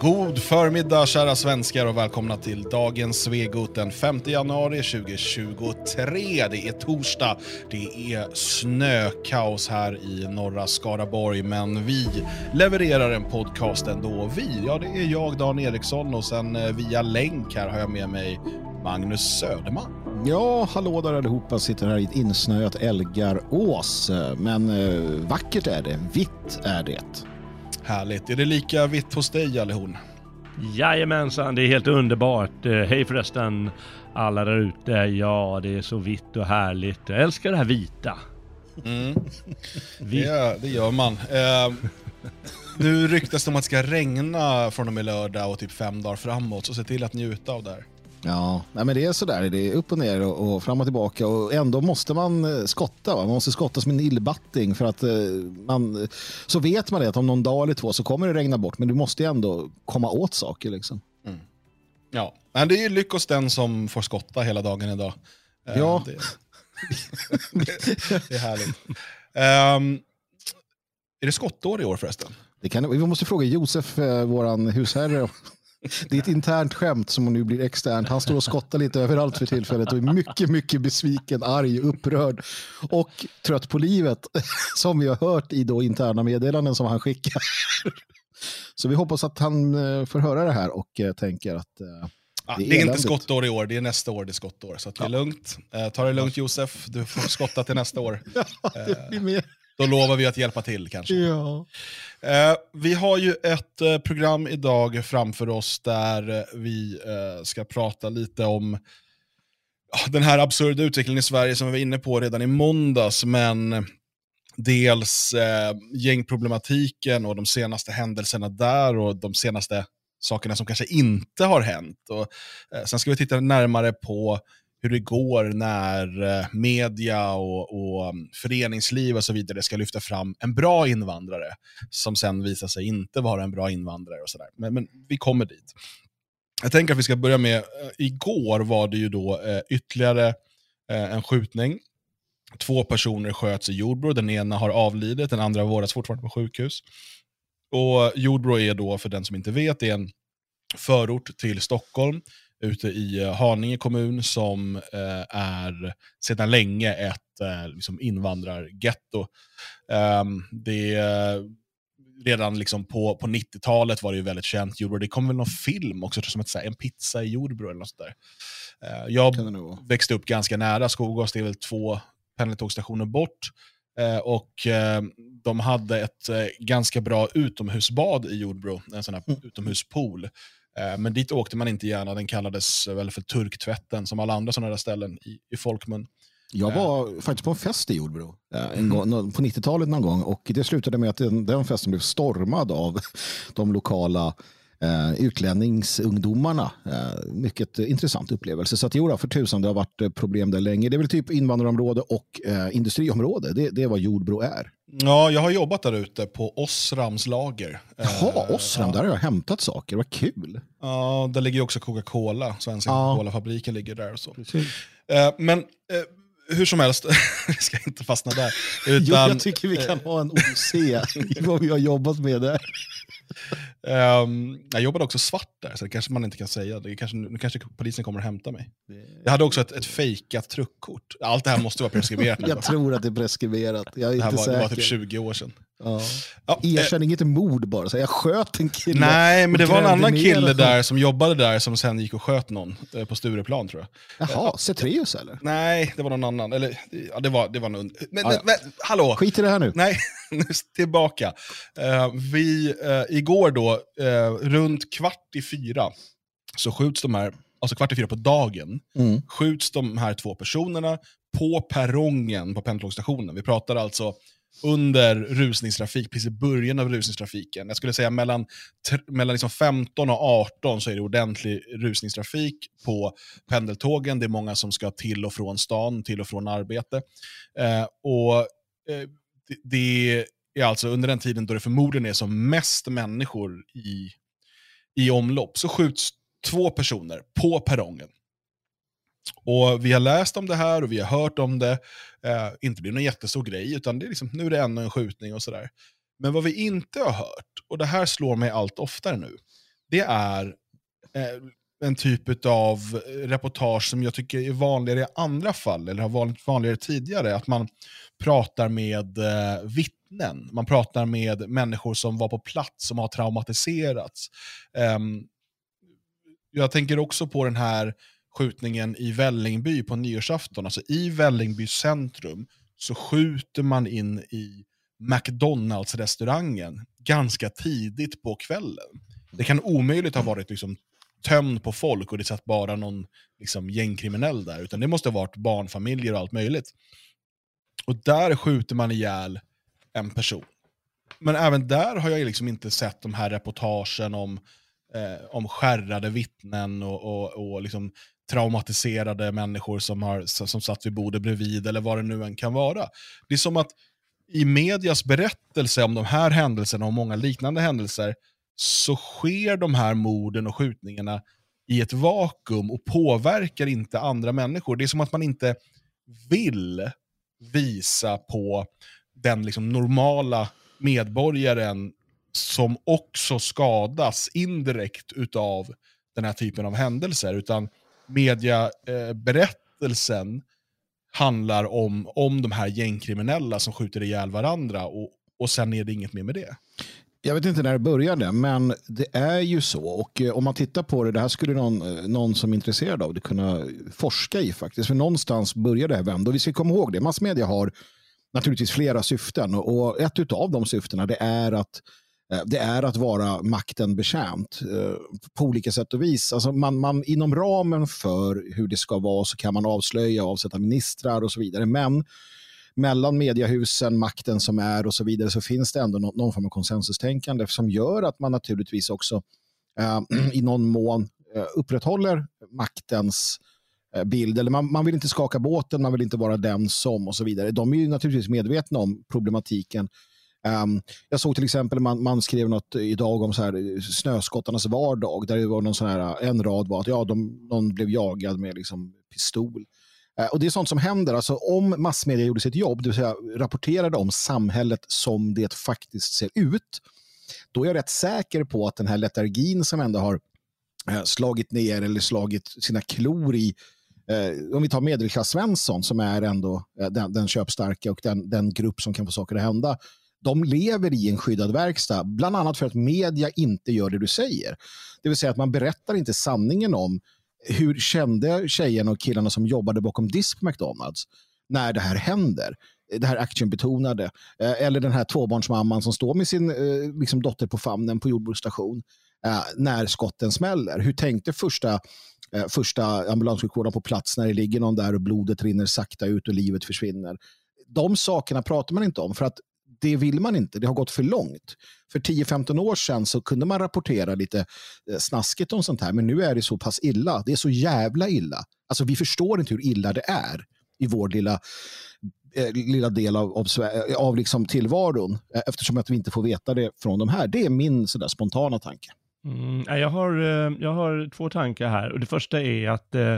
God förmiddag kära svenskar och välkomna till dagens Svegot den 5 januari 2023. Det är torsdag, det är snökaos här i norra Skaraborg, men vi levererar en podcast ändå. Vi, ja det är jag Dan Eriksson och sen eh, via länk här har jag med mig Magnus Söderman. Ja, hallå där allihopa. Sitter här i ett insnöat älgarås, Men eh, vackert är det. Vitt är det. Härligt. Är det lika vitt hos dig, Allihorn? Jajamensan, det är helt underbart. Eh, hej förresten alla där ute. Ja, det är så vitt och härligt. Jag älskar det här vita. Mm. Det, det, gör man. Eh, nu ryktas det om att det ska regna från och med lördag och typ fem dagar framåt, så se till att njuta av det här. Ja, nej men det är sådär. Det är upp och ner och, och fram och tillbaka. Och ändå måste man eh, skotta. Va? Man måste skotta som en illbatting. För att eh, man, så vet man det att om någon dag eller två så kommer det regna bort. Men du måste ändå komma åt saker. Liksom. Mm. Ja, men det är lyckos den som får skotta hela dagen idag. Eh, ja. Det, det, är härligt. Um, är det skottår i år förresten? Det kan, vi måste fråga Josef, vår husherre, det är ett internt skämt som nu blir externt. Han står och skottar lite överallt för tillfället och är mycket, mycket besviken, arg, upprörd och trött på livet. Som vi har hört i då interna meddelanden som han skickar. Så vi hoppas att han eh, får höra det här och eh, tänker att eh, Ja, det, är det är inte skottår i år, det är nästa år det är skottår. Så det är lugnt. ta det lugnt Josef, du får skotta till nästa år. Ja, det blir mer. Då lovar vi att hjälpa till kanske. Ja. Eh, vi har ju ett eh, program idag framför oss där eh, vi eh, ska prata lite om den här absurda utvecklingen i Sverige som vi var inne på redan i måndags, men dels eh, gängproblematiken och de senaste händelserna där och de senaste sakerna som kanske inte har hänt. Och, eh, sen ska vi titta närmare på hur det går när eh, media och, och mm, föreningsliv och så vidare ska lyfta fram en bra invandrare som sen visar sig inte vara en bra invandrare. och så där. Men, men vi kommer dit. Jag tänker att vi ska börja med, eh, igår var det ju då eh, ytterligare en skjutning. Två personer sköts i Jordbro, den ena har avlidit, den andra vårdas fortfarande på sjukhus. Och Jordbro är då, för den som inte vet, är en förort till Stockholm ute i eh, Haninge kommun som eh, är sedan länge ett eh, liksom invandrargetto. Um, det redan liksom på, på 90-talet var det ju väldigt känt. Jordbro. Det kom väl någon film också, som ett, En pizza i Jordbro eller något sånt där. Jag växte upp ganska nära Skogås, det är väl två pendeltågstationer bort. Och de hade ett ganska bra utomhusbad i Jordbro, en sån här mm. utomhuspool. Eh, men dit åkte man inte gärna, den kallades väl för turktvätten som alla andra sådana där ställen i, i folkmun. Jag var uh, faktiskt på en fest i Jordbro en mm. gång, på 90-talet någon gång och det slutade med att den, den festen blev stormad av de lokala uh, utlänningsungdomarna. Uh, mycket intressant upplevelse. Så att jo, för tusan, det har varit problem där länge. Det är väl typ invandrarområde och industriområde. Det, det är vad Jordbro är. Ja, jag har jobbat där ute på Osrams lager. Jaha, Osram, ja. där har jag hämtat saker. Vad kul. Ja, där ligger också Coca-Cola. Svenska ja. Coca-Cola-fabriken ligger där. Och så. Eh, men eh, hur som helst, vi ska inte fastna där. Utan, jo, jag tycker vi kan ha en OC i vad vi har jobbat med där. Um, jag jobbade också svart där, så det kanske man inte kan säga. Det kanske, nu kanske polisen kommer att hämta mig. Jag hade också ett, ett fejkat truckkort. Allt det här måste vara preskriberat jag tror att det är preskriberat. Jag är det, här inte var, säker. det var typ 20 år sedan. Ja. Ja, Erkänn eh, inget mord bara. Så jag sköt en kille. Nej, men det var en annan kille där som jobbade där som sen gick och sköt någon eh, på Stureplan tror jag. Jaha, Cetreus eller? Nej, det var någon annan. Eller, ja, det var, det var någon... Men, ah, ja. men, hallå! Skit i det här nu. Nej, nu tillbaka. Uh, vi, uh, igår då, uh, runt kvart i fyra, så skjuts de här, alltså kvart i fyra på dagen, mm. skjuts de här två personerna på perrongen på pendeltågsstationen. Vi pratar alltså under rusningstrafik, precis i början av rusningstrafiken. Jag skulle säga mellan, mellan liksom 15 och 18 så är det ordentlig rusningstrafik på pendeltågen. Det är många som ska till och från stan, till och från arbete. Eh, och eh, det, är alltså under den tiden då det förmodligen är som mest människor i, i omlopp, så skjuts två personer på perrongen. Och Vi har läst om det här och vi har hört om det. Eh, inte blir någon jättestor grej, utan det är liksom, nu är det ännu en skjutning och sådär. Men vad vi inte har hört, och det här slår mig allt oftare nu, det är eh, en typ av reportage som jag tycker är vanligare i andra fall, eller har varit vanligare tidigare. Att man pratar med eh, vittnen, man pratar med människor som var på plats, som har traumatiserats. Eh, jag tänker också på den här skjutningen i Vällingby på nyårsafton. Alltså i Vällingby centrum så skjuter man in i McDonalds-restaurangen ganska tidigt på kvällen. Det kan omöjligt ha varit liksom tömd på folk och det satt bara någon liksom, gängkriminell där, utan det måste ha varit barnfamiljer och allt möjligt. Och där skjuter man ihjäl en person. Men även där har jag liksom inte sett de här reportagen om, eh, om skärrade vittnen och, och, och liksom traumatiserade människor som, har, som satt vid bordet bredvid eller vad det nu än kan vara. Det är som att i medias berättelse om de här händelserna och många liknande händelser så sker de här morden och skjutningarna i ett vakuum och påverkar inte andra människor. Det är som att man inte vill visa på den liksom normala medborgaren som också skadas indirekt utav den här typen av händelser. Utan mediaberättelsen handlar om, om de här gängkriminella som skjuter ihjäl varandra och, och sen är det inget mer med det. Jag vet inte när det började, men det är ju så. Och eh, om man tittar på det, det här skulle någon, eh, någon som är intresserad av det kunna forska i faktiskt. För någonstans börjar det här vända. Och vi ska komma ihåg det, massmedia har naturligtvis flera syften. Och ett av de syftena det är att eh, Eh, det är att vara makten betjänt eh, på olika sätt och vis. Alltså man, man, inom ramen för hur det ska vara så kan man avslöja och avsätta ministrar och så vidare. Men mellan mediehusen, makten som är och så vidare så finns det ändå någon, form av konsensustänkande som gör att man naturligtvis också eh, i någon mån eh, upprätthåller maktens eh, bild. Eller man, man, vill inte skaka båten, man vill inte vara den som och så vidare. De är ju naturligtvis medvetna om problematiken. Um, jag såg till exempel man, man skrev något idag om så här, snöskottarnas vardag där det var någon sån här, en rad var att ja, de, någon blev jagad med liksom, pistol. Uh, och Det är sånt som händer. Alltså, om massmedia gjorde sitt jobb, det vill säga rapporterade om samhället som det faktiskt ser ut, då är jag rätt säker på att den här letargin som ändå har uh, slagit ner eller slagit sina klor i eh, om vi tar medelklass Svensson som är ändå eh, den, den köpstarka och den, den grupp som kan få saker att hända. De lever i en skyddad verkstad, bland annat för att media inte gör det du säger. Det vill säga att man berättar inte sanningen om hur kände tjejerna och killarna som jobbade bakom disk McDonalds när det här händer? Det här actionbetonade. Eh, eller den här tvåbarnsmamman som står med sin eh, liksom, dotter på famnen på jordbruksstation eh, när skotten smäller. Hur tänkte första, första ambulanssjukvården på plats när det ligger någon där och blodet rinner sakta ut och livet försvinner? De sakerna pratar man inte om för att det vill man inte. Det har gått för långt. För 10-15 år sedan så kunde man rapportera lite eh, snaskigt om sånt här, men nu är det så pass illa. Det är så jävla illa. Alltså vi förstår inte hur illa det är i vår lilla, eh, lilla del av, av, eh, av liksom tillvaron eh, eftersom att vi inte får veta det från de här. Det är min sådär spontana tanke. Mm, jag, har, eh, jag har två tankar här. Och det första är att eh,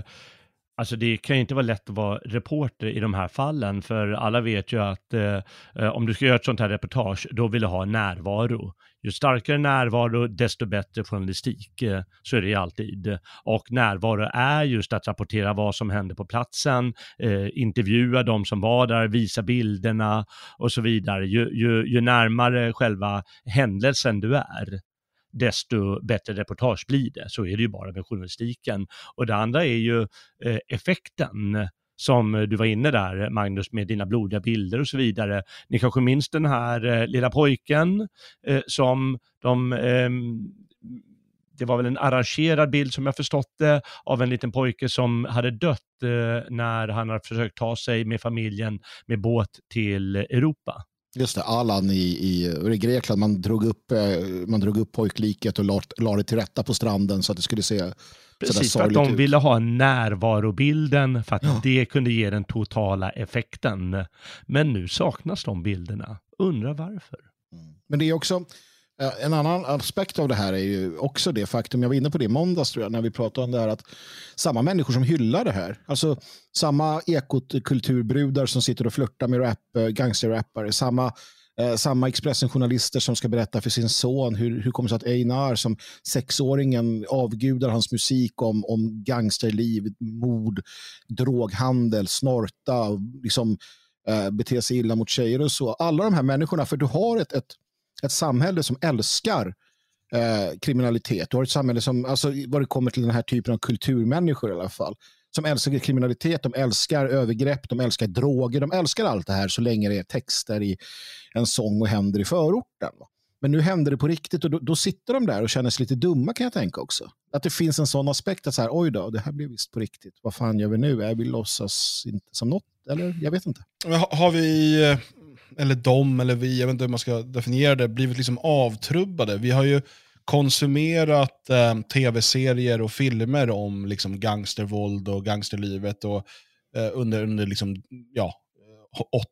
Alltså det kan ju inte vara lätt att vara reporter i de här fallen, för alla vet ju att eh, eh, om du ska göra ett sånt här reportage, då vill du ha närvaro. Ju starkare närvaro, desto bättre journalistik. Eh, så är det ju alltid. Och närvaro är just att rapportera vad som hände på platsen, eh, intervjua de som var där, visa bilderna och så vidare. Ju, ju, ju närmare själva händelsen du är, desto bättre reportage blir det. Så är det ju bara med journalistiken. Och det andra är ju eh, effekten som du var inne där, Magnus, med dina blodiga bilder och så vidare. Ni kanske minns den här eh, lilla pojken eh, som de eh, det var väl en arrangerad bild som jag förstått det av en liten pojke som hade dött eh, när han hade försökt ta sig med familjen med båt till Europa. Just det, Alan i, i, i Grekland, man drog upp, eh, man drog upp pojkliket och la, la det till rätta på stranden så att det skulle se Precis, för att de ut. ville ha närvarobilden för att ja. det kunde ge den totala effekten. Men nu saknas de bilderna. Undrar varför. Mm. Men det är också, Eh, en annan aspekt av det här är ju också det faktum, jag var inne på det i måndags tror jag, när vi pratade om det här, att samma människor som hyllar det här, alltså samma ekokulturbrudar som sitter och flörtar med rap, eh, gangsterrappare, samma Eh, samma Expressen-journalister som ska berätta för sin son hur, hur kommer det sig att Einar som sexåringen avgudar hans musik om, om gangsterliv, mord, droghandel, snorta, liksom, eh, bete sig illa mot tjejer och så. Alla de här människorna, för du har ett, ett, ett samhälle som älskar eh, kriminalitet. Du har ett samhälle som, alltså vad det kommer till den här typen av kulturmänniskor i alla fall, som älskar kriminalitet, de älskar övergrepp, de älskar droger, de älskar allt det här så länge det är texter i en sång och händer i förorten. Men nu händer det på riktigt och då, då, sitter de där och känner sig lite dumma kan jag tänka också. Att det finns en sån aspekt att så här, oj då, det här blir visst på riktigt. Vad fan gör vi nu? Är vi låtsas inte som något? Eller jag vet inte. Har vi, eh, eller de, eller vi, jag vet inte hur man ska definiera det, blivit liksom avtrubbade? Vi har ju konsumerat eh, tv-serier och filmer om liksom, gangstervåld och gangsterlivet och, eh, under, under liksom, ja,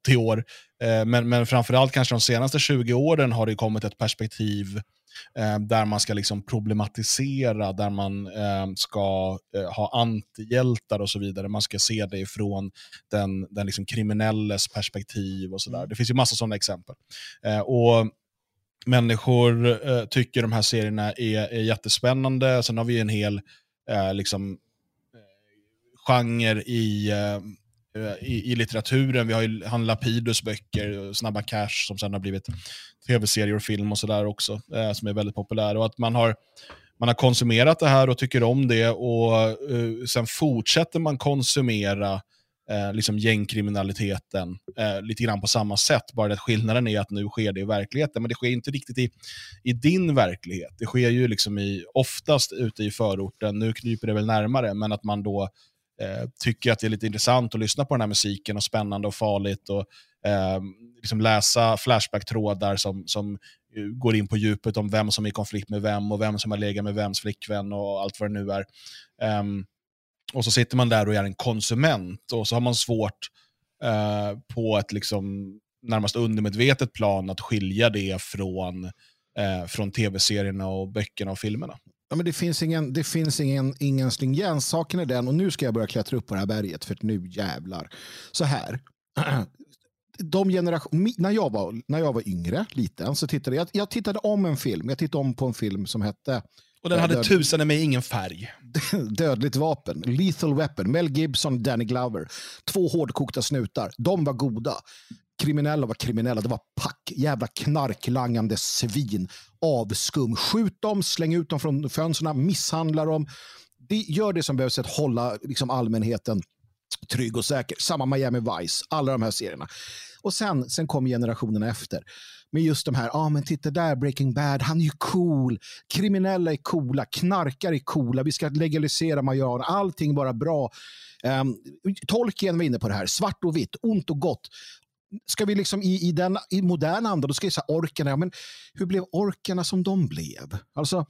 80 år. Eh, men, men framförallt kanske de senaste 20 åren har det kommit ett perspektiv eh, där man ska liksom problematisera, där man eh, ska eh, ha antihjältar och så vidare. Man ska se det ifrån den, den liksom kriminelles perspektiv och sådär. Mm. Det finns ju massa sådana exempel. Eh, och människor eh, tycker de här serierna är, är jättespännande. Sen har vi en hel eh, liksom, eh, genre i, eh, Eh, i, i, litteraturen. Vi har ju han Lapidus böcker, eh, Snabba Cash, som sen har blivit tv-serier och film och sådär också, eh, som är väldigt populära. Och att man har, man har konsumerat det här och tycker om det och eh, sen fortsätter man konsumera eh, liksom gängkriminaliteten eh, lite grann på samma sätt. Bara att skillnaden är att nu sker det i verkligheten, men det sker inte riktigt i, i din verklighet. Det sker ju liksom i, oftast ute i förorten, nu kryper det väl närmare, men att man då eh, tycker att det är lite intressant att lyssna på den här musiken och spännande och farligt och eh, liksom läsa Flashback-trådar som, som eh, går in på djupet om vem som är i konflikt med vem och vem som har legat med vems flickvän och allt vad det nu är. Um, och så sitter man där och är en konsument och så har man svårt uh, på ett liksom närmast undermedvetet plan att skilja det från, uh, från tv-serierna och böckerna och filmerna. Ja, men det finns ingen, det finns ingen, ingen stringens. Saken är den, och nu ska jag börja klättra upp på det här berget, för nu jävlar. Så här. De generation, när, jag var, när jag var yngre, liten, så tittade jag, jag tittade om en film. Jag tittade om på en film som hette och den hade död... tusen med ingen färg. Dödligt vapen, Lethal Weapon, Mel Gibson, Danny Glover. Två hårdkokta snutar. De var goda. Kriminella var kriminella. Det var pack. Jävla knarklangande svin. Avskum. Skjut dem, släng ut dem från fönstren, misshandla dem. Det gör det som behövs för att hålla liksom, allmänheten trygg och säker. Samma Miami Vice, alla de här serierna. Och sen, sen kom generationerna efter med just de här, ja ah, men titta där Breaking Bad, han är ju cool, kriminella är coola, knarkare är coola, vi ska legalisera marijuana, allting bara bra. Um, Tolkien var inne på det här, svart och vitt, ont och gott. Ska vi liksom i, i den i modern anda, då ska jag säga orkerna, ja, men hur blev orkerna som de blev? Alltså,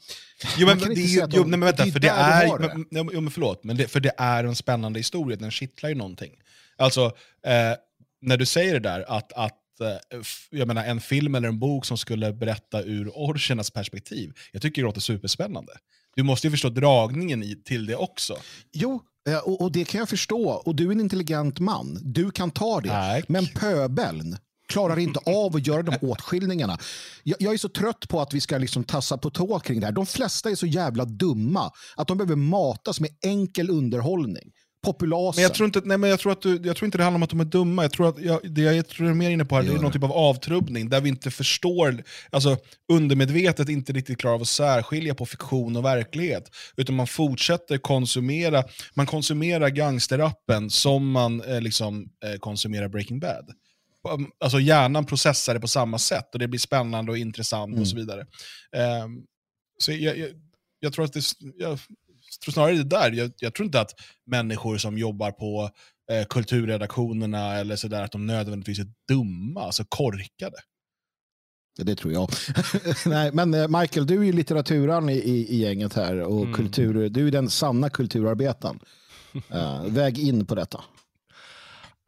jo, men, det, de, jo, nej, men vänta, det för det är, men, jo, men förlåt, men det, för det är en spännande historia, den kittlar ju någonting. Alltså, eh, när du säger det där, att, att Eh, jag menar, en film eller en bok som skulle berätta ur orchernas perspektiv. Jag tycker det låter superspännande. Du måste ju förstå dragningen i, till det också. Jo, och, och, det kan jag förstå. Och du är en intelligent man. Du kan ta det. Tack. Men pöbeln klarar inte av att göra de åtskiljningarna. Jag, jag, är så trött på att vi ska liksom tassa på tå kring det här. De flesta är så jävla dumma att de behöver matas med enkel underhållning populasen. Men jag tror inte, nej, men jag tror, att du, jag tror inte det handlar om att de är dumma. Jag tror att jag, det jag tror är mer inne på här, det är någon typ av avtrubbning där vi inte förstår, alltså undermedvetet inte riktigt klarar av att särskilja på fiktion och verklighet. Utan man fortsätter konsumera, man konsumerar gangsterrappen som man eh, liksom, eh, konsumerar Breaking Bad. Alltså hjärnan processar det på samma sätt och det blir spännande och intressant mm. och så vidare. Um, så jag, jag, jag, tror att det, jag, tror snarare det där. Jag, jag, tror inte att människor som jobbar på eh, kulturredaktionerna eller sådär, att de nödvändigtvis är dumma, alltså korkade. Det tror jag. Nej, men eh, Michael, du är ju litteraturen i, i, i gänget här och mm. kultur, du är den sanna kulturarbetaren. Uh, väg in på detta.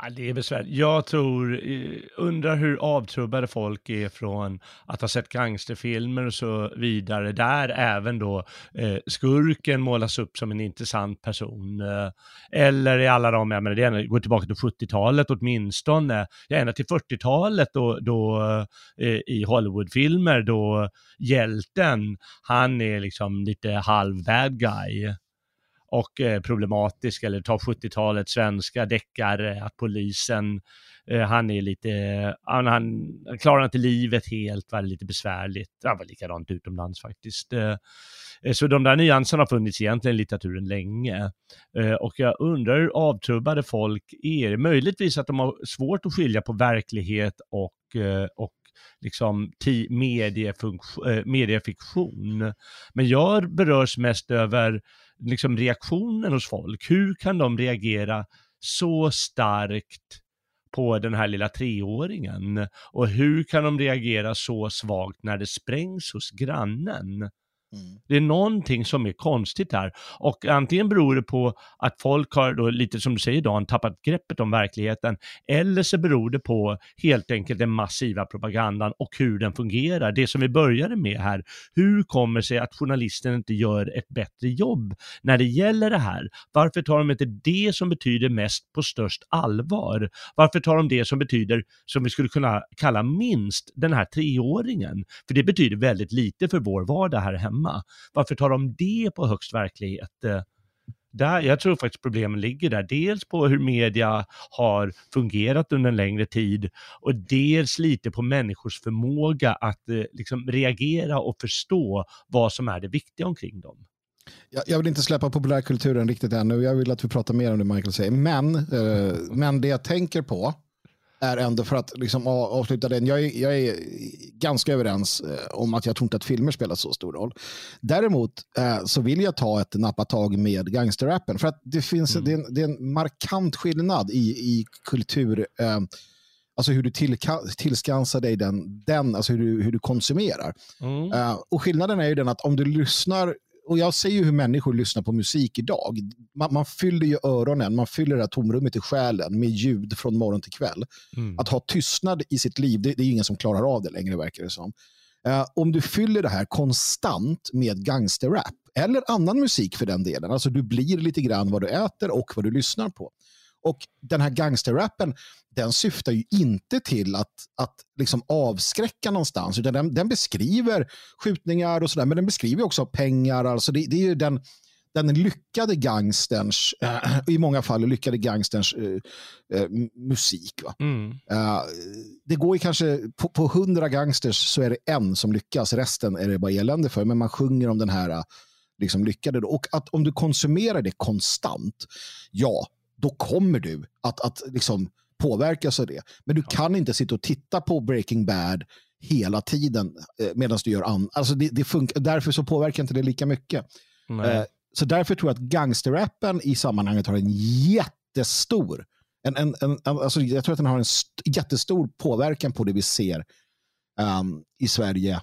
Ja, det är besvärligt. Jag tror, eh, undrar hur avtrubbade folk är från att ha sett gangsterfilmer och så vidare, där även då eh, skurken målas upp som en intressant person. Eh, eller i alla de, jag menar, det går tillbaka till 70-talet åtminstone, ja, ända till 40-talet då, då eh, i Hollywoodfilmer då hjälten, han är liksom lite halv bad guy och eh, problematisk, eller ta 70-talet svenska deckare, eh, att polisen, eh, han är lite, han, han klarar inte livet helt, var lite besvärligt, han var likadant utomlands faktiskt. Eh, så de där nyanserna har funnits egentligen i litteraturen länge. Eh, och jag undrar hur avtrubbade folk är. Möjligtvis att de har svårt att skilja på verklighet och, eh, och liksom mediefiktion. Men jag berörs mest över liksom reaktionen hos folk. Hur kan de reagera så starkt på den här lilla treåringen? Och hur kan de reagera så svagt när det sprängs hos grannen? Mm. Det är någonting som är konstigt här. Och antingen beror det på att folk har, då, lite som du säger Dan, tappat greppet om verkligheten. Eller så beror det på helt enkelt den massiva propagandan och hur den fungerar. Det som vi började med här. Hur kommer det sig att journalisten inte gör ett bättre jobb när det gäller det här? Varför tar de inte det som betyder mest på störst allvar? Varför tar de det som betyder, som vi skulle kunna kalla minst, den här treåringen? För det betyder väldigt lite för vår vardag här hemma hemma. Varför tar de det på högst verklighet? Eh, där, jag tror faktiskt problemen ligger där. Dels på hur media har fungerat under en längre tid och dels lite på människors förmåga att eh, liksom reagera och förstå vad som är det viktiga omkring dem. Jag, jag vill inte släppa populärkulturen riktigt ännu. Jag vill att vi pratar mer om det Michael säger. Men, eh, men det jag tänker på är ändå för att liksom avsluta den. Jag är, jag är ganska överens eh, om att jag tror inte att filmer spelar så stor roll. Däremot eh, så vill jag ta ett nappatag med gangsterrappen för att det finns mm. det, är en, det är en markant skillnad i, i kultur. Eh, alltså hur du tillka, tillskansar dig den, den alltså hur du, hur du konsumerar. Mm. Uh, och skillnaden är ju den att om du lyssnar och jag ser ju hur människor lyssnar på musik idag. Man, man fyller ju öronen, man fyller det här tomrummet i själen med ljud från morgon till kväll. Mm. Att ha tystnad i sitt liv, det, det, är ingen som klarar av det längre verkar det som. Uh, om du fyller det här konstant med gangsterrap, eller annan musik för den delen, alltså du blir lite grann vad du äter och vad du lyssnar på. Och den här gangsterrappen, den syftar ju inte till att, att liksom avskräcka någonstans, utan den, den beskriver skjutningar och sådär, men den beskriver också pengar. Alltså det, det är ju den, den lyckade gangsterns, äh, i många fall lyckade gangsterns äh, äh, musik. Mm. det går ju kanske, på, hundra gangsters så är det en som lyckas, resten är det bara elände för, men man sjunger om den här liksom lyckade. Då. Och att om du konsumerar det konstant, ja, då kommer du att, att liksom påverkas av det. Men du kan inte sitta och titta på Breaking Bad hela tiden eh, medan du gör annat. Alltså det, det funkar, därför så påverkar inte det lika mycket. Eh, så därför tror jag att gangsterrappen i sammanhanget har en jättestor en, en, en, alltså jag tror att den har en jättestor påverkan på det vi ser um, i Sverige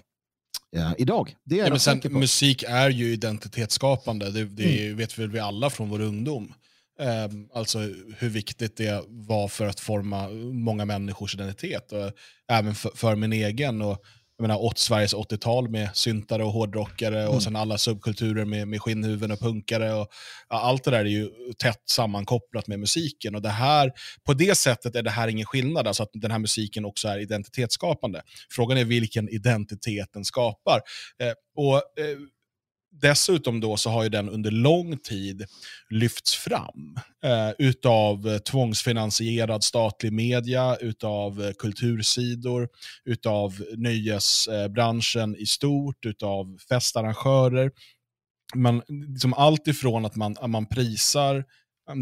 uh, idag. Det är ja, men sen, musik är ju identitetsskapande, det, det mm. vet väl vi alla från vår ungdom. Ehm, alltså hur viktigt det var för att forma många människors identitet. Och även för, för min egen. Och, jag menar, åt Sveriges 80-tal med syntare och hårdrockare mm. och sen alla subkulturer med, med skinnhuvuden och punkare. Och, ja, allt det där är ju tätt sammankopplat med musiken. Och det här, på det sättet är det här ingen skillnad, alltså att den här musiken också är identitetsskapande. Frågan är vilken identitet den skapar. Eh, och eh, dessutom då så har ju den under lång tid lyfts fram eh, utav tvångsfinansierad statlig media, utav eh, kultursidor, utav nöjesbranschen i stort, utav festarrangörer. Man, liksom allt ifrån att man, att man prisar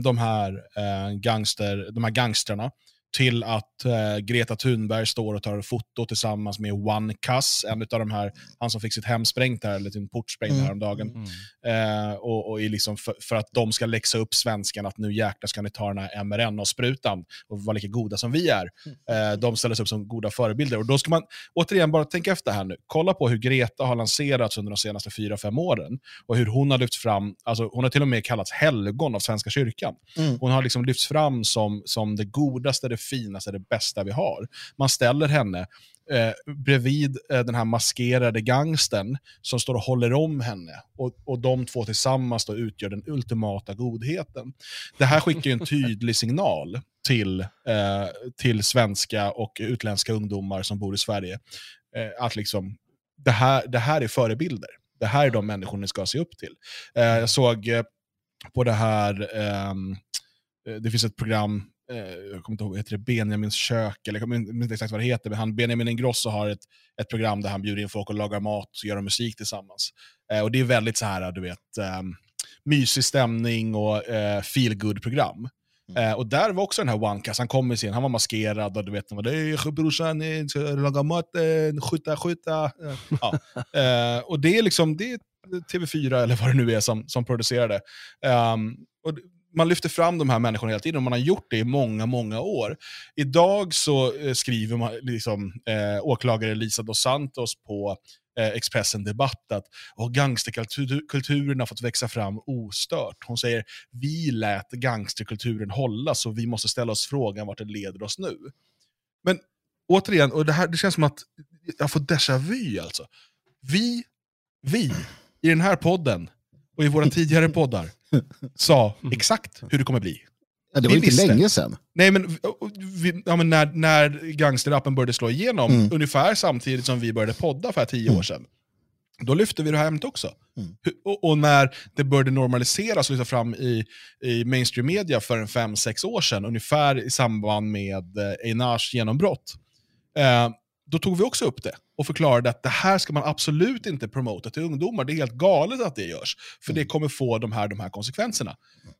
de här, eh, gangster, de här gangstrarna till att eh, Greta Thunberg står och tar foto tillsammans med One Cuss, en av de här, han som fick sitt hem sprängt här, eller sin port sprängt Mm. häromdagen. Mm. Eh, och, och liksom för, för att de ska läxa upp svenskarna att nu jäklar ska ni ta den här mRNA-sprutan och vara lika goda som vi är. Eh, de ställer sig upp som goda förebilder. Och då ska man återigen bara tänka efter här nu. Kolla på hur Greta har lanserats under de senaste fyra fem åren och hur hon har lyfts fram, alltså hon har till och med kallats helgon av Svenska kyrkan. Mm. Hon har liksom lyfts fram som, som det godaste, det finaste, det bästa vi har. Man ställer henne eh, bredvid eh, den här maskerade gangsten som står och håller om henne. Och, och de två tillsammans då utgör den ultimata godheten. Det här skickar ju en tydlig signal till, eh, till svenska och utländska ungdomar som bor i Sverige. Eh, att liksom, det här, det här är förebilder. Det här är de människor ni ska se upp till. Eh, jag såg eh, på det här, ehm, eh, det finns ett program, jag kommer inte ihåg, heter det Benjamins kök? Eller jag kommer inte exakt vad det heter, men han, Benjamin Ingrosso har ett, ett program där han bjuder in folk och lagar mat och gör musik tillsammans. Eh, och det är väldigt så här, du vet, um, mysig stämning och eh, feel good program Eh, och där var också den här OneCast, han kom med sin, han var maskerad och du vet, han var "Hej, brorsan, eh, ska laga mat, eh, skjuta, skjuta. Eh, ja. eh, och det är liksom, det är TV4 eller vad det nu är som, som producerar det. Ehm, och man lyfter fram de här människorna hela tiden och man har gjort det i många, många år. Idag så eh, skriver man, liksom, eh, åklagare Lisa dos Santos på eh, Expressen Debatt att oh, gangsterkulturen har fått växa fram ostört. Hon säger vi lät gangsterkulturen hållas, och vi måste ställa oss frågan vart det leder oss nu. Men återigen, och det, här, det känns som att jag får déjà vu alltså. Vi, vi i den här podden och i våra tidigare poddar sa exakt hur det kommer bli. Ja, det Vi var inte visste. länge sedan. Nej, men, vi- vi, ja, men när, när gangsterrappen började slå igenom, Mm. ungefär samtidigt som vi började podda för tio år sedan, då lyfte vi det här ämnet också. Mm. Och, och när det började normaliseras och lyfta fram i, i mainstream media för en fem, sex år sedan, ungefär i samband med eh, Einars genombrott, eh, då tog vi också upp det och förklarade att det här ska man absolut inte promota till ungdomar. Det är helt galet att det görs, för det kommer få de här, de här konsekvenserna.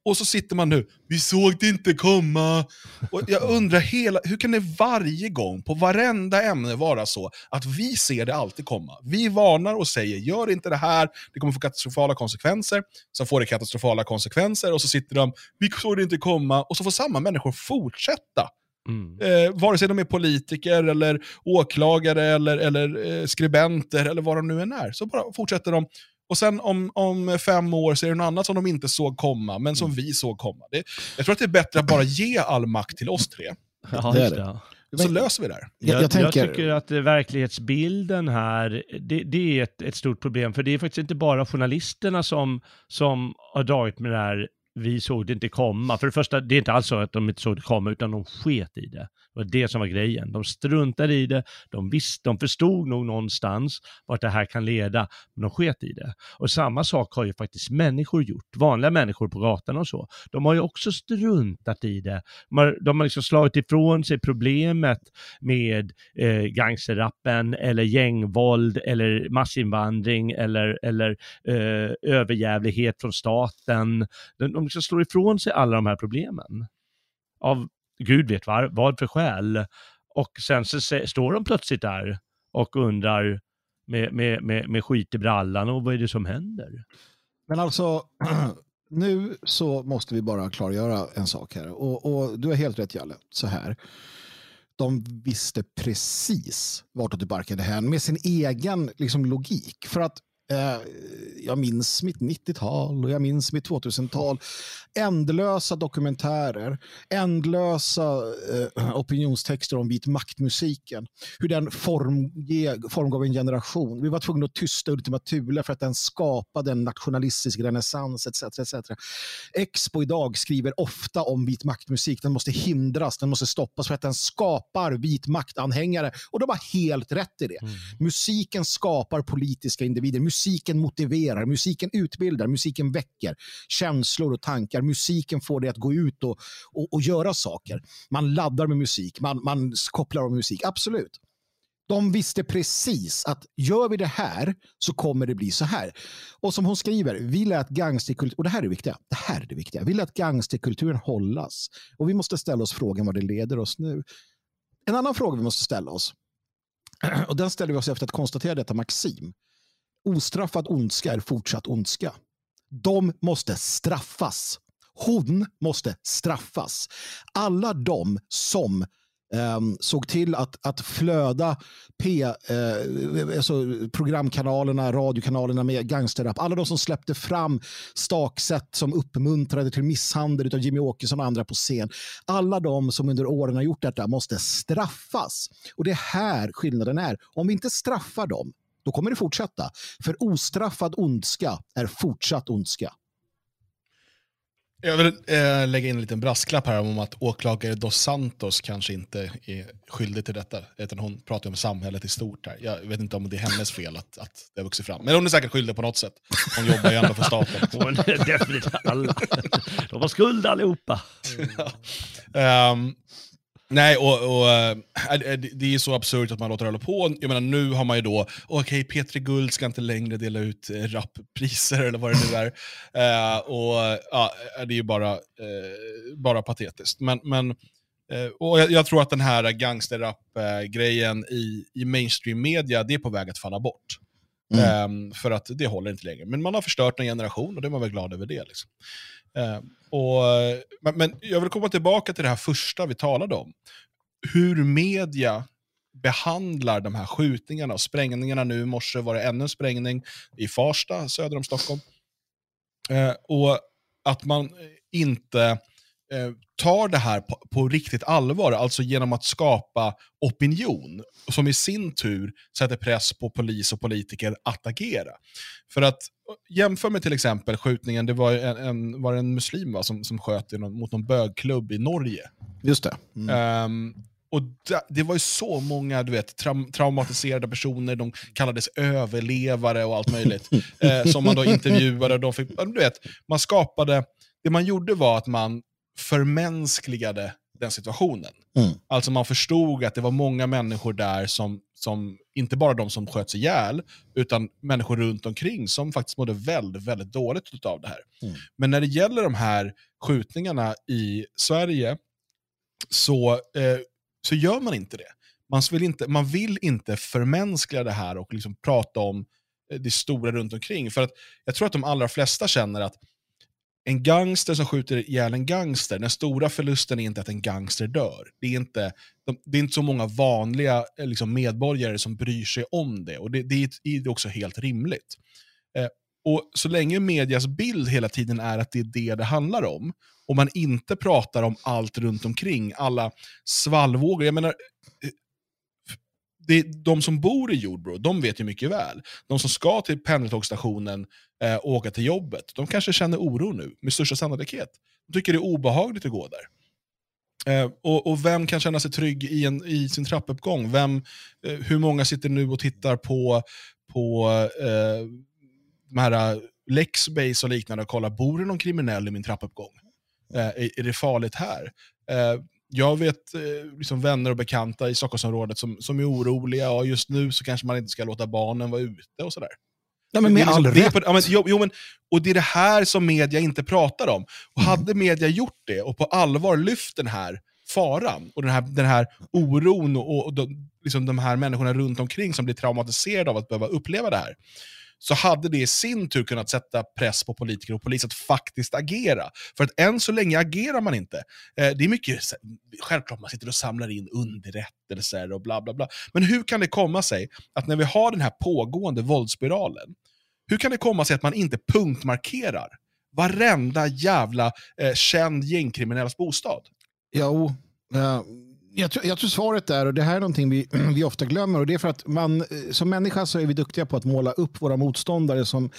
Och så sitter man nu, vi såg det inte komma. Och jag undrar, hela, hur kan det varje gång, på varenda ämne vara så att vi ser det alltid komma? Vi varnar och säger, gör inte det här, det kommer få katastrofala konsekvenser. Så får det katastrofala konsekvenser och så sitter de, vi såg det inte komma. Och så får samma människor fortsätta Mm. eh, vare sig de är politiker, eller åklagare, eller, eller eh, skribenter, eller vad de nu än är. Så bara fortsätter de. Och sen om, om fem år så är det något annat som de inte såg komma, men som vi såg komma. Det, jag tror att det är bättre att bara ge all makt till oss tre, Ja, det är det. så löser vi det här. Jag- Jag, tänker- jag tycker att verklighetsbilden här, det, det är ett, ett stort problem. För det är faktiskt inte bara journalisterna som, som har dragit med det här, vi såg det inte komma. För det första, det är inte alls så att de inte såg det komma, utan de sket i det. Det var det som var grejen. De struntade i det, de visste, de förstod nog någonstans vart det här kan leda, men de sket i det. Och samma sak har ju faktiskt människor gjort, vanliga människor på gatan och så. De har ju också struntat i det. De har, de har liksom slagit ifrån sig problemet med eh, gangsterrappen eller gängvåld eller massinvandring eller, eller eh, överjävlighet från staten. De, de liksom slår ifrån sig alla de här problemen. Av gud vet var, vad för skäl. Och sen så se, står de plötsligt där och undrar med, med, med, med skit i brallan och vad är det som händer? Men alltså, nu så måste vi bara klargöra en sak här. Och, och du har helt rätt Jalle, så här. De visste precis vartåt det barkade hän med sin egen liksom, logik. För att jag minns mitt 90-tal och jag minns mitt 2000-tal. Ändlösa dokumentärer, ändlösa eh, opinionstexter om vit maktmusiken. Hur den formge, formgav en generation. Vi var tvungna att tysta Ultima Thule för att den skapade en nationalistisk renässans etc. etc. Expo idag skriver ofta om vit maktmusik. Den måste hindras, den måste stoppas för att den skapar vit maktanhängare. Och de har helt rätt i det. Musiken skapar politiska individer. Musiken motiverar, musiken utbildar, musiken väcker känslor och tankar. Musiken får dig att gå ut och, och, och göra saker. Man laddar med musik, man, man kopplar av musik. Absolut. De visste precis att gör vi det här så kommer det bli så här. Och som hon skriver, vi lät gangsterkulturen, och det här är det viktiga, det här är det viktiga, vi lät gangsterkulturen hållas. Och vi måste ställa oss frågan vad det leder oss nu. En annan fråga vi måste ställa oss, och den ställer vi oss efter att konstatera detta maxim. Ostraffad ondska är fortsatt ondska. De måste straffas. Hon måste straffas. Alla de som Um, såg till att, att flöda P, eh, alltså programkanalerna, radiokanalerna med gangsterrap. Alla de som släppte fram staksätt som uppmuntrade till misshandel av Jimmy Åkesson och andra på scen. Alla de som under åren har gjort detta måste straffas. Och det är här skillnaden är. Om vi inte straffar dem, då kommer det fortsätta. För ostraffad ondska är fortsatt ondska. Jag vill äh, lägga in en liten brasklapp här om att åklagare Dos Santos kanske inte är skyldig till detta. Utan hon pratar om samhället i stort här. Jag vet inte om det är hennes fel att, att det har vuxit fram. Men hon är säkert skyldig på något sätt. Hon jobbar ju ändå för staten. Hon är definitivt alla. De har skuld allihopa. ja. um, Nej, och, och äh, det är så absurt att man låter det hålla på. Jag menar, nu har man ju då, okej, okay, Petri Guld ska inte längre dela ut eh, rappriser eller vad det nu är. Uh, och ja, Det är ju bara, uh, bara patetiskt. Men, men uh, och jag, jag, tror att den här gangsterrap-grejen i, i mainstream media, det är på väg att falla bort. Mm. Um, för att det håller inte längre. Men man har förstört en generation och det är man väl glad över det. Liksom. Eh, och, men, men, jag vill komma tillbaka till det här första vi talade om. Hur media behandlar de här skjutningarna och sprängningarna. Nu i morse var det ännu en sprängning i Farsta söder om Stockholm. Eh, och att man inte tar det här på, på, riktigt allvar, alltså genom att skapa opinion, som i sin tur sätter press på polis och politiker att agera. För att jämför med till exempel skjutningen, det var en, en var en muslim va, som, som sköt någon, mot någon bögklubb i Norge. Just det. Mm. Um, och det, det, var ju så många du vet, traum, traumatiserade personer, de kallades överlevare och allt möjligt, eh, som man då intervjuade. De fick, du vet, man skapade, det man gjorde var att man förmänskligade den situationen. Mm. Alltså man förstod att det var många människor där som, som inte bara de som sköts ihjäl, utan människor runt omkring som faktiskt mådde väldigt, väldigt dåligt av det här. Mm. Men när det gäller de här skjutningarna i Sverige så, eh, så gör man inte det. Man vill inte, man vill inte förmänskliga det här och liksom prata om eh, det stora runt omkring. För att jag tror att de allra flesta känner att en gangster som skjuter ihjäl en gangster, den stora förlusten är inte att en gangster dör. Det är inte, det är inte så många vanliga eh, liksom, medborgare som bryr sig om det. Och det, det är också helt rimligt. Eh, och Så länge medias bild hela tiden är att det är det det handlar om, och man inte pratar om allt runt omkring, alla svallvågor. Jag menar, eh, det, de som bor i Jordbro, de vet ju mycket väl. De som ska till pendeltågsstationen eh, åka till jobbet, de kanske känner oro nu, med största sannolikhet. De tycker det är obehagligt att gå där. Eh, och, och, vem kan känna sig trygg i, en, i sin trappuppgång? Vem, eh, hur många sitter nu och tittar på, på eh, de här eh, Lexbase och liknande och kollar, bor det någon kriminell i min trappuppgång? Eh, är, är det farligt här? Eh, jag vet eh, liksom vänner och bekanta i Stockholmsområdet som, som är oroliga och just nu så kanske man inte ska låta barnen vara ute och sådär. Ja, men med liksom, all rätt. ja, men, jo, jo, men, och det är det här som media inte pratar om. Och mm. Hade media gjort det och på allvar lyft den här faran och den här, den här oron och, och de, liksom de här människorna runt omkring som blir traumatiserade av att behöva uppleva det här, så hade det i sin tur kunnat sätta press på politiker och polis att faktiskt agera. För att än så länge agerar man inte. Eh, det är mycket, självklart man sitter och samlar in underrättelser och bla bla bla. Men hur kan det komma sig att när vi har den här pågående våldsspiralen, hur kan det komma sig att man inte punktmarkerar varenda jävla eh, känd gängkriminells bostad? Jo, eh, jag tror, jag tror svaret är, och det här är någonting vi, vi ofta glömmer, och det är för att man eh, som människa så är vi duktiga på att måla upp våra motståndare som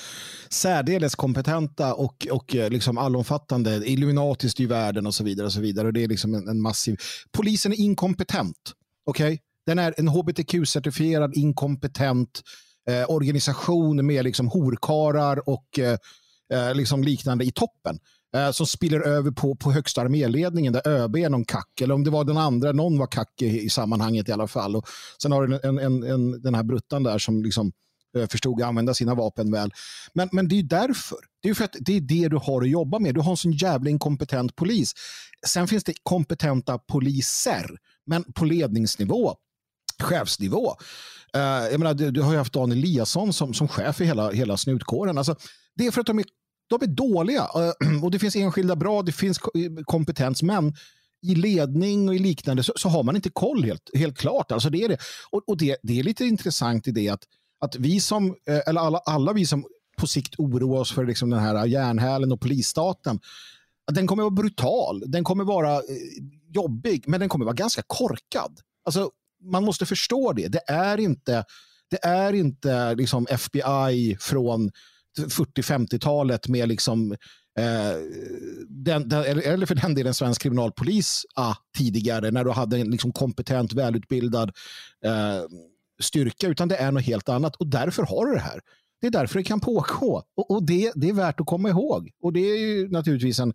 särdeles kompetenta och, och eh, liksom allomfattande, Illuminati styr världen och så vidare. Och så vidare. Och det är liksom en, en massiv... Polisen är inkompetent. Okay? Den är en hbtq-certifierad inkompetent eh, organisation med liksom horkarar och eh, eh, liksom liknande i toppen eh, som spiller över på, på högsta arméledningen där ÖB är någon kack, eller om det var den andra, någon var kack i, i sammanhanget i alla fall. Och sen har du en, en, en, den här bruttan där som liksom eh, förstod att använda sina vapen väl. Men, men det är därför. Det är för att det är det du har att jobba med. Du har en sån jävla inkompetent polis. Sen finns det kompetenta poliser, men på ledningsnivå, chefsnivå. Uh, jag menar, du, du, har ju haft Dan Eliasson som, som chef i hela, hela snutkåren. Alltså, det är för att de är, de är dåliga. Eh, och det finns enskilda bra, det finns eh, kompetens, men i ledning och i liknande så, så, har man inte koll helt, helt klart. Alltså det är det. Och, och det, det är lite intressant i det att, att vi som, eh, eller alla, alla vi som på sikt oroar oss för liksom den här järnhälen och polisstaten, den kommer vara brutal, den kommer vara jobbig, men den kommer vara ganska korkad. Alltså, man måste förstå det. Det är inte, det är inte liksom FBI från 40-50-talet med liksom eh, den, den, eller för den delen svensk kriminalpolis ah, tidigare när du hade en liksom kompetent, välutbildad eh, styrka, utan det är något helt annat. Och därför har du det här. Det är därför det kan pågå. Och, och det, det är värt att komma ihåg. Och det är ju naturligtvis en,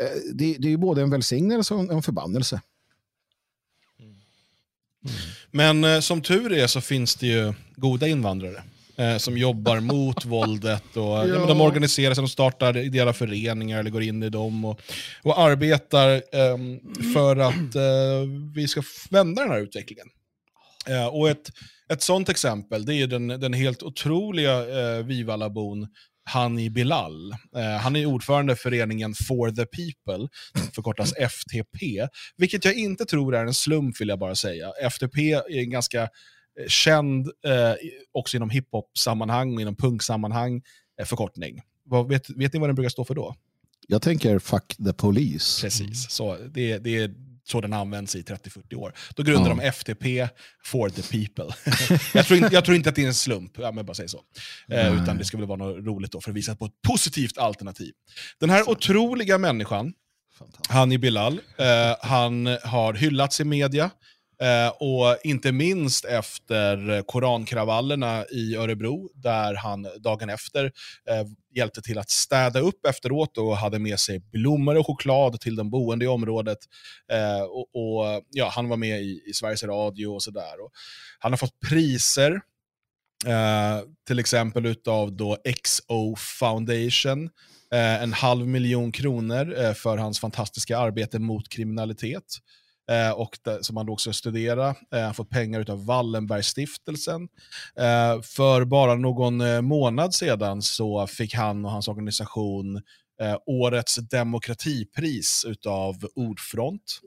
eh, det, det är både en välsignelse och en förbannelse. Mm. Mm. Men eh, som tur är så finns det ju goda invandrare eh, som jobbar mot våldet. Och, ja. Ja, de organiserar sig, de startar ideella föreningar eller går in i dem och, och arbetar eh, för att eh, vi ska vända den här utvecklingen. Eh, och ett, ett sånt exempel det är den, den helt otroliga eh, Vivalabon Hani Bilal. Eh, han är ordförande för föreningen For the People, förkortas FTP, vilket jag inte tror är en slump vill jag bara säga. FTP är en ganska känd, eh, också inom hiphop-sammanhang och inom punk-sammanhang, eh, förkortning. Vad, vet, vet ni vad den brukar stå för då? Jag tänker fuck the police. Precis, så det, det är så den används i 30-40 år. Då grundar ja. de FTP for the people. jag, tror inte, jag tror inte att det är en slump, ja, men bara säger så. Eh, utan det ska väl vara något roligt då för att visa på ett positivt alternativ. Den här otroliga människan, Hani Bilal, eh, han har hyllats i media. Eh, och inte minst efter korankravallerna i Örebro, där han dagen efter eh, hjälpte till att städa upp efteråt och hade med sig blommor och choklad till de boende i området. Eh, och, och, ja, Han var med i, i Sveriges Radio och sådär. Han har fått priser, eh, till exempel av då XO Foundation, eh, en halv miljon kronor eh, för hans fantastiska arbete mot kriminalitet eh, och det, som han då också studerar. Eh, han fått pengar av Wallenbergstiftelsen. Eh, för bara någon eh, månad sedan så fick han och hans organisation eh, årets demokratipris av Ordfront.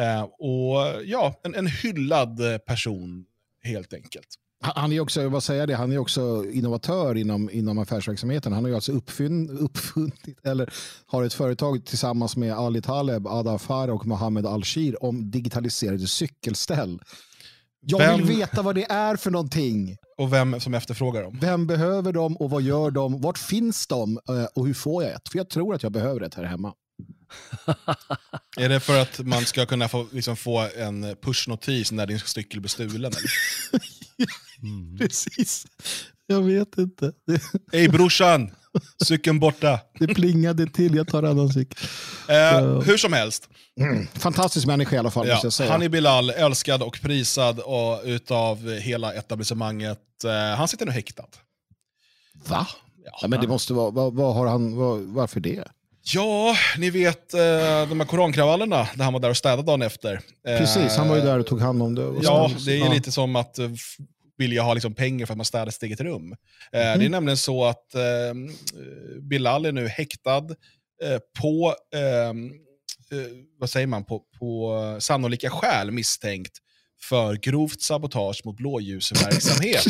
Eh, och ja, en, en hyllad person helt enkelt. Han är också, vad säger det, han är också innovatör inom, inom affärsverksamheten. Han har ju alltså uppfinn, uppfunnit, eller har ett företag tillsammans med Ali Taleb, Ada Far och Mohammed Al-Shir om digitaliserade cykelställ. Jag vem, vill veta vad det är för någonting. Och vem som efterfrågar dem. Vem behöver dem och vad gör de? Vart finns de eh, och hur får jag ett? För jag tror att jag behöver ett här hemma. är det för att man ska kunna få, liksom få en pushnotis när din cykel blir stulen? Eller? Mm. Precis. Jag vet inte. Hej brorsan! Cykeln borta. Det plingade till, jag tar annan cykel. Eh, hur som helst. Mm. Fantastisk människa i alla fall. Ja, måste jag säga. Hanni Bilal, älskad och prisad och, utav hela etablissemanget. Eh, han sitter nu häktad. Va? Ja, ja men det måste vara, vad, vad har han, vad, varför det? Ja, ni vet eh, de här korankravallerna där han var där och städade dagen efter. Precis, han var ju där och tog hand om det. Ja, det är ja. lite som att eh, vilja ha liksom pengar för att man städar sitt eget rum. Mm. Det är nämligen så att eh, Bilal är nu häktad eh, på, ehm, eh, vad säger man, på, på sannolika skäl misstänkt för grovt sabotage mot blåljusverksamhet.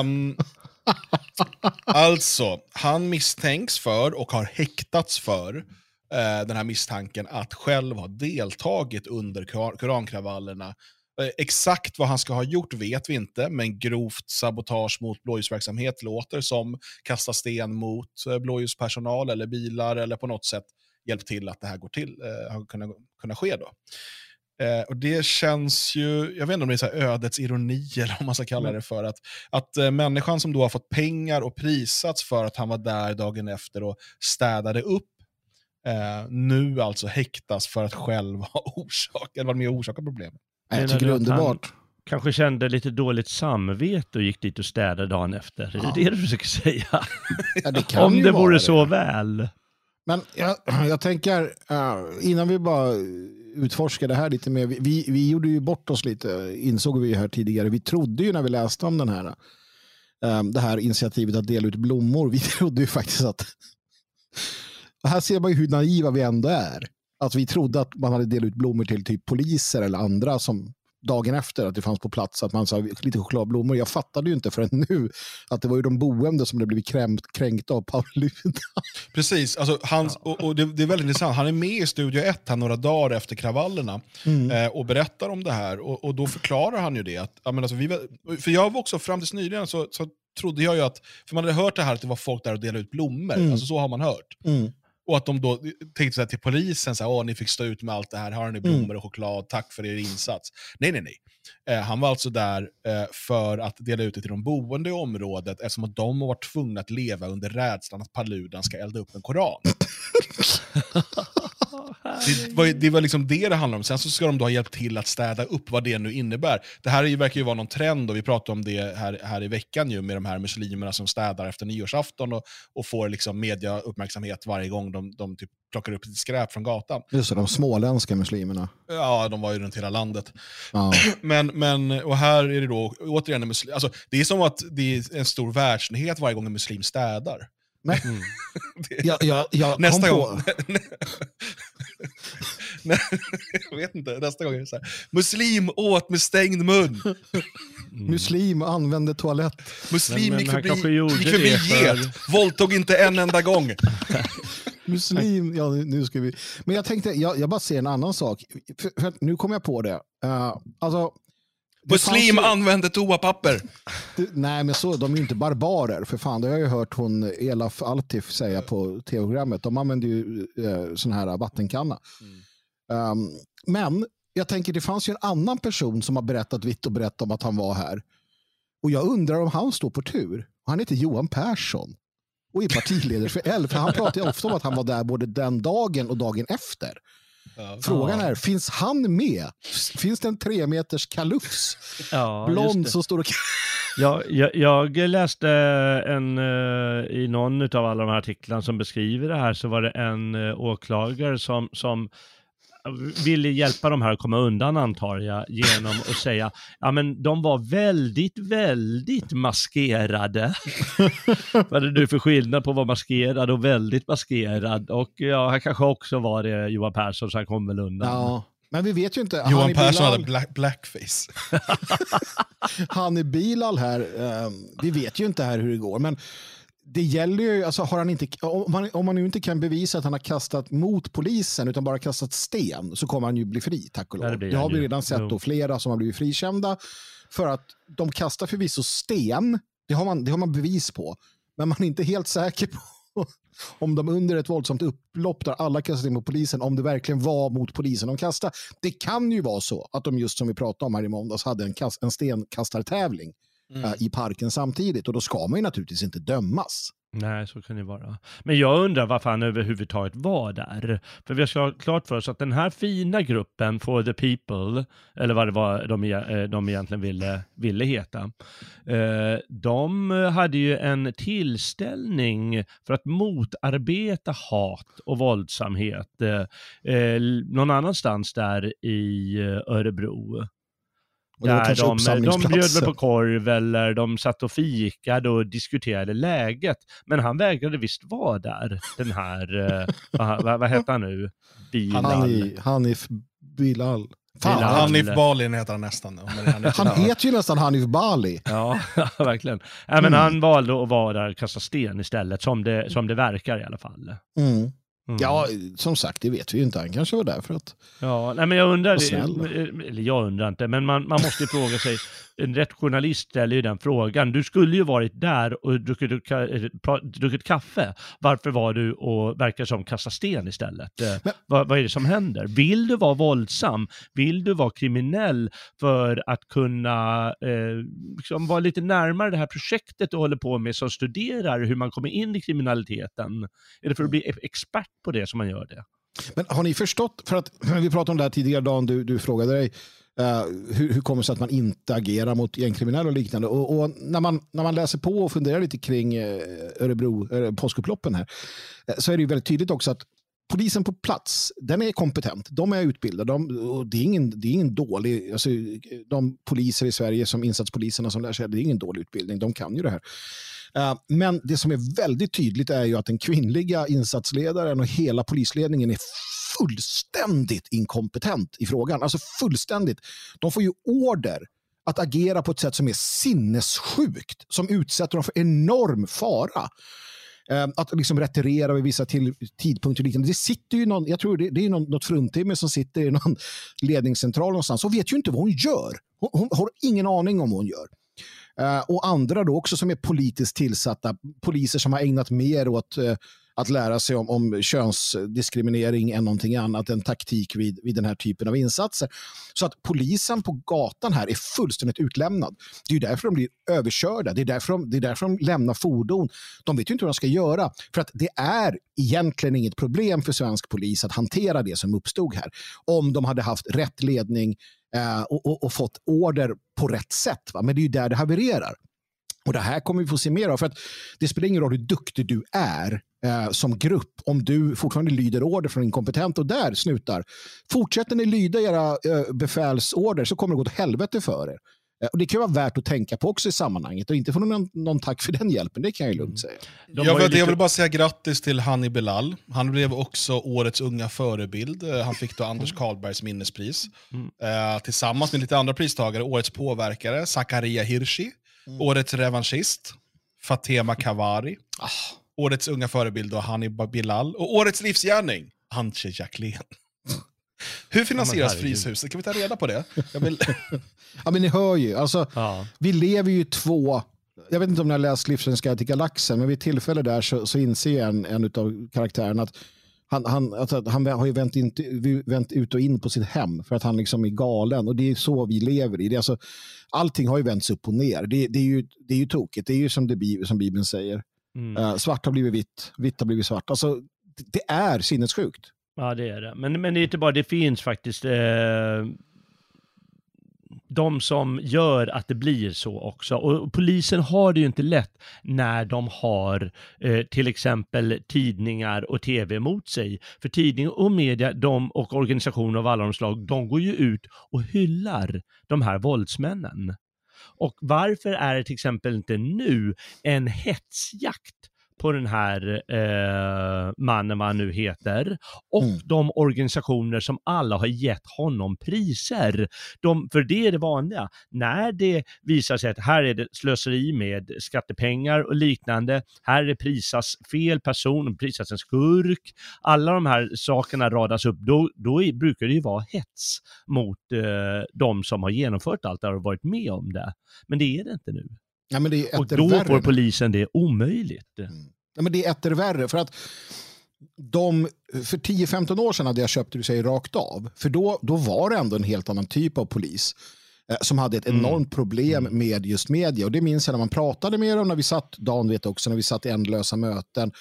um, alltså, han misstänks för och har häktats för eh, den här misstanken att själv ha deltagit under korankravallerna Eh, exakt vad han ska ha gjort vet vi inte, men grovt sabotage mot blåljusverksamhet låter som kasta sten mot eh, blåljuspersonal eller bilar eller på något sätt hjälpt till att det här går till, eh, har kunnat, kunnat ske. Då. Eh, och Det känns ju, jag vet inte om det är så ödets ironi eller vad man ska kalla mm. det för, att, att eh, människan som då har fått pengar och prisats för att han var där dagen efter och städade upp eh, nu alltså häktas för att själv ha orsakat, eller varit med och orsakat problemet. Jag tycker det är underbart. Kanske kände lite dåligt samvete och gick dit och städade dagen efter. Är Ja. det det du försöker säga? Ja, det kan Om det vore så väl. Men jag, jag tänker, eh, innan vi bara utforskar det här lite mer. Vi, vi, gjorde ju bort oss lite, insåg vi ju här tidigare. Vi trodde ju när vi läste om den här, eh, det här initiativet att dela ut blommor. Vi trodde ju faktiskt att... Här ser man ju hur naiva vi ändå är. Att vi trodde att man hade delat ut blommor till typ poliser eller andra som dagen efter att det fanns på plats att man sa lite chokladblommor. Jag fattade ju inte förrän nu att det var ju de boende som hade blivit kränkt, kränkta av Pauluda. Precis, alltså hans, och, och det, det är väldigt intressant. Han är med i Studio 1 här några dagar efter kravallerna Mm. eh, och berättar om det här. Och, och då förklarar han ju det. Att, ja, men alltså, vi, för jag var också, fram tills nyligen så, så trodde jag ju att, för man hade hört det här att det var folk där och delade ut blommor, Mm. alltså så har man hört. Mm. Och att de då tänkte så till polisen, så här, Åh, ni fick stå ut med allt det här, här har ni Mm. blommor och choklad, tack för er insats. Nej, nej, nej. Eh, han var alltså där eh, för att dela ut det till de boende i området eftersom att de har varit tvungna att leva under rädslan att Paludan ska elda upp en koran. Det var, det var liksom det det handlade om. Sen så ska de då ha hjälpt till att städa upp vad det nu innebär. Det här är ju, verkar ju vara någon trend och vi pratade om det här, här i veckan ju med de här muslimerna som städar efter nyårsafton och, och får liksom media uppmärksamhet varje gång de, de typ plockar upp lite skräp från gatan. Just det, de småländska muslimerna. Ja, de var ju runt hela landet. Ja. Men, men, och här är det då återigen en muslim, alltså, det är som att det är en stor världsnyhet varje gång en muslim städar. Men, Mm. Det- jag, jag, jag Nästa gång. På, Nej, jag vet inte, nästa gång är det så här. Muslim åt med stängd mun. muslim använde toalett. Muslim Men- men gick förbi, gick förbi för- get, våldtog inte en enda gång. Muslim, ja nu- ska vi. Men jag tänkte, jag, jag bara ser en annan sak. För, för nu kom jag på det. Uh, alltså, Muslim ju- använde toapapper. Nej men så, de är ju inte barbarer för fan. Det har jag ju hört hon Elaf Altif säga på tv-programmet. De använder ju uh, sån här vattenkanna. Um, men jag tänker, det fanns ju en annan person som har berättat vitt och brett om att han var här. Och jag undrar om han står på tur. Han heter Johan Persson och är partiledare för L. För han pratar ju ofta om att han var där både den dagen och dagen efter. Ja. Frågan är, finns han med? Finns det en tre meters kalufs? Ja, Blond som står och... Ja, jag, jag läste en, eh, i någon av alla de här artiklarna som beskriver det här så var det en eh, åklagare som, som ville hjälpa de här att komma undan antar jag genom att säga ja men de var väldigt, väldigt maskerade. Vad är det nu för skillnad på att vara maskerad och väldigt maskerad? Och ja, han kanske också var det Johan Persson så han kom väl undan. Ja. Men vi vet ju inte. Johan Hanni Persson Bilal- hade black, blackface. Han är Bilal här, eh, vi vet ju inte här hur det går, men det gäller ju, alltså har han inte, om man, om man nu inte kan bevisa att han har kastat mot polisen utan bara kastat sten så kommer han ju bli fri, tack och det lov. blir Det har han vi ju. redan sett Jo. då, flera som har blivit frikända för att de kastar förvisso sten, det har man, det har man bevis på, men man är inte helt säker på om de under ett våldsamt upplopp där alla kastar in mot polisen, om det verkligen var mot polisen de kastade. Det kan ju vara så att de just som vi pratade om här i måndags hade en, kast, en stenkastartävling Mm. eh, i parken samtidigt och då ska man ju naturligtvis inte dömas. Nej, så kan det vara. Men jag undrar varför han överhuvudtaget var där. För vi ska ha klart för oss att den här fina gruppen For the People, eller vad det var de, e- eh, de egentligen ville, ville heta, eh, de hade ju en tillställning för att motarbeta hat och våldsamhet någon annanstans där i Örebro. Och det var Där kanske de, de bjöd väl på korv eller de satt och fikade och diskuterade läget. Men han vägrade visst vara där, den här, eh, vad, vad, vad heter han nu? Bilal. Hanif, Hanif Bilal. Fan, Bilal. han, Hanif Balin heter han nästan. Men han heter ju nästan Hanif Bali. Ja, verkligen. Nej, men Mm. han valde att vara där och kasta sten istället, som det, som det verkar i alla fall. Mm. Mm. Ja, som sagt, det vet vi ju inte. Han kanske var där för att... Ja, nej men jag undrar, eller jag undrar inte, men man, man måste ju fråga sig, en rätt journalist ställer ju den frågan, du skulle ju varit där och druckit, druckit kaffe, varför var du och verkar som kasta sten istället? Eh, Men- vad, vad är det som händer? Vill du vara våldsam? Vill du vara kriminell för att kunna eh, liksom vara lite närmare det här projektet du håller på med som studerar hur man kommer in i kriminaliteten? Är det för att bli expert på det som man gör det. Men har ni förstått, för att vi pratade om det här tidigare dagen, du, du frågade dig uh, hur, hur kommer det sig att man inte agerar mot gängkriminella och liknande. Och, och, när, man, när man läser på och funderar lite kring uh, Örebro, uh, påskupploppen här, så är det ju väldigt tydligt också att polisen på plats, den är kompetent. De är utbildade. De, och det, är ingen, det är ingen dålig... Alltså, de poliser i Sverige, som insatspoliserna som lär sig, det är ingen dålig utbildning. De kan ju det här. Uh, men det som är väldigt tydligt är ju att den kvinnliga insatsledaren och hela polisledningen är fullständigt inkompetent i frågan. Alltså fullständigt. De får ju order att agera på ett sätt som är sinnessjukt, som utsätter dem för enorm fara. Ehm, att liksom retirera vid vissa till, tidpunkter. Liknande. Det sitter ju någon, jag tror det, det är någon, något fruntimmer som sitter i någon ledningscentral någonstans och vet ju inte vad hon gör. Hon, hon har ingen aning om vad hon gör. Uh, och andra då också som är politiskt tillsatta, poliser som har ägnat mer åt uh, att lära sig om, om könsdiskriminering än någonting annat, en taktik vid, vid den här typen av insatser. Så att polisen på gatan här är fullständigt utlämnad. Det är därför de blir överkörda, det är därför de, det är därför de lämnar fordon. De vet ju inte hur de ska göra, för att det är egentligen inget problem för svensk polis att hantera det som uppstod här. Om de hade haft rätt ledning eh, och, och, och, fått order på rätt sätt. Va? Men det är ju där det havererar. Och Det här kommer vi få se mer av. För att det spelar ingen roll hur duktig du är eh, som grupp om du fortfarande lyder order från inkompetent och där snutar. Fortsätter ni lyda era eh, befälsorder så kommer det gå till helvete för er. Eh, och Det kan vara värt att tänka på också i sammanhanget och inte få någon, någon tack för den hjälpen, det kan jag lugnt säga. Mm. Jag vill, lite... jag vill bara säga grattis till Hanni Belal. Han blev också årets unga förebild. Eh, han fick då Anders Karlbergs minnespris. Mm. Eh, tillsammans med lite andra pristagare, årets påverkare, Zakaria Hirsi, mm. årets revanschist, Fatema Kavari. Ah Årets unga förebild och Hannibal Bilal. Och årets livsgärning, Antje Jacqueline. Hur finansieras ja, Fryshuset? Kan vi ta reda på det? Vill... ja, men ni hör ju. Alltså, ja. Vi lever ju två... Jag vet inte om ni har läst Livsens guide till galaxen, men vid tillfälle där så, så inser en, en av karaktärerna att han, han, alltså, han har ju vänt, in, vänt ut och in på sitt hem för att han liksom är galen. Och det är så vi lever i. Det är alltså, allting har ju vänts upp och ner. Det, det, är, ju, det är ju tokigt. Det är ju som, det, som Bibeln säger. Mm. Uh, svart har blivit vitt, vitt har blivit svart. Alltså, det är sinnessjukt. Ja, det är det. Men, men det är inte bara, det finns faktiskt eh, de som gör att det blir så också. Och polisen har det ju inte lätt när de har eh, till exempel tidningar och tv mot sig. För tidning och media de, och organisationer av alla de slag, de går ju ut och hyllar de här våldsmännen. Och varför är det till exempel inte nu en hetsjakt på den här eh, mannen, vad han nu heter, och mm. de organisationer som alla har gett honom priser. De, för det är det vanliga. När det visar sig att här är det slöseri med skattepengar och liknande, här är prisas fel person, prisas en skurk, alla de här sakerna radas upp, då, då är, brukar det ju vara hets mot eh, de som har genomfört allt det och varit med om det. Men det är det inte nu. Ja, men det är och då får polisen det omöjligt. Mm. Ja, men det är etter värre. För att de, för 10-15 år sedan hade jag köpt det du säger rakt av. För då, då var det ändå en helt annan typ av polis eh, som hade ett mm. enormt problem mm. med just media. Och det minns jag när man pratade med dem, när vi satt, Dan vet också, när vi satt i ändlösa möten.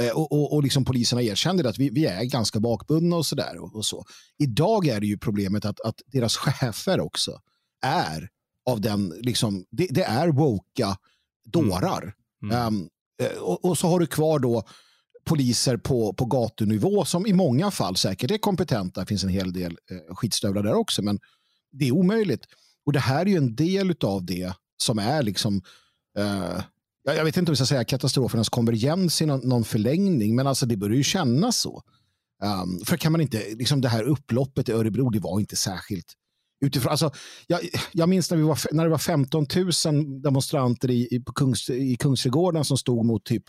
Eh, och, och, och liksom poliserna erkände att vi, vi är ganska bakbundna och sådär. Och, och, så. Idag är det ju problemet att, att deras chefer också är av den, liksom, det, det är woka dårar. Mm. Um, och, och, så har du kvar då poliser på, på gatunivå som i många fall säkert är kompetenta. Det finns en hel del eh, skitstövlar där också, men det är omöjligt. Och det här är ju en del av det som är liksom eh, jag vet inte om vi ska säga katastrofernas konvergens i någon, någon förlängning, men alltså det börjar ju kännas så. Um, för kan man inte, liksom det här upploppet i Örebro, det var inte särskilt utifrån, alltså, jag, jag minns när, vi var, när det var 15 000 demonstranter i, i, på Kungs, i Kungsträdgården som stod mot typ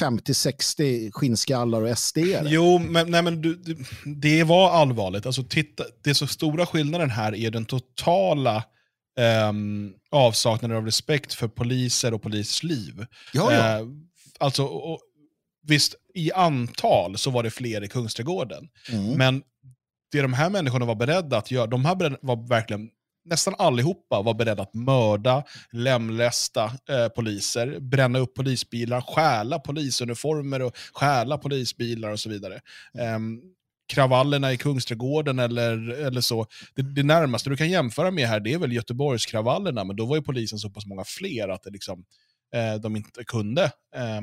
50-60 skinnskallar och SD. Jo, men, nej, men du, du, det var allvarligt. Alltså, titta, det så stora skillnaden här är den totala um, avsaknaden av respekt för poliser och polisers liv. Ja, ja. Uh, alltså, och, visst, i antal så var det fler i Kungsträdgården. Mm. Men det de här människorna var beredda att göra, de här var verkligen nästan allihopa var beredda att mörda, lemlästa eh, poliser, bränna upp polisbilar, stjäla polisuniformer och stjäla polisbilar och så vidare. Um, kravallerna i Kungsträdgården eller, eller så. Det, det närmaste du kan jämföra med här det är väl Göteborgskravallerna, men då var ju polisen så pass många fler att det liksom, eh, de inte kunde eh,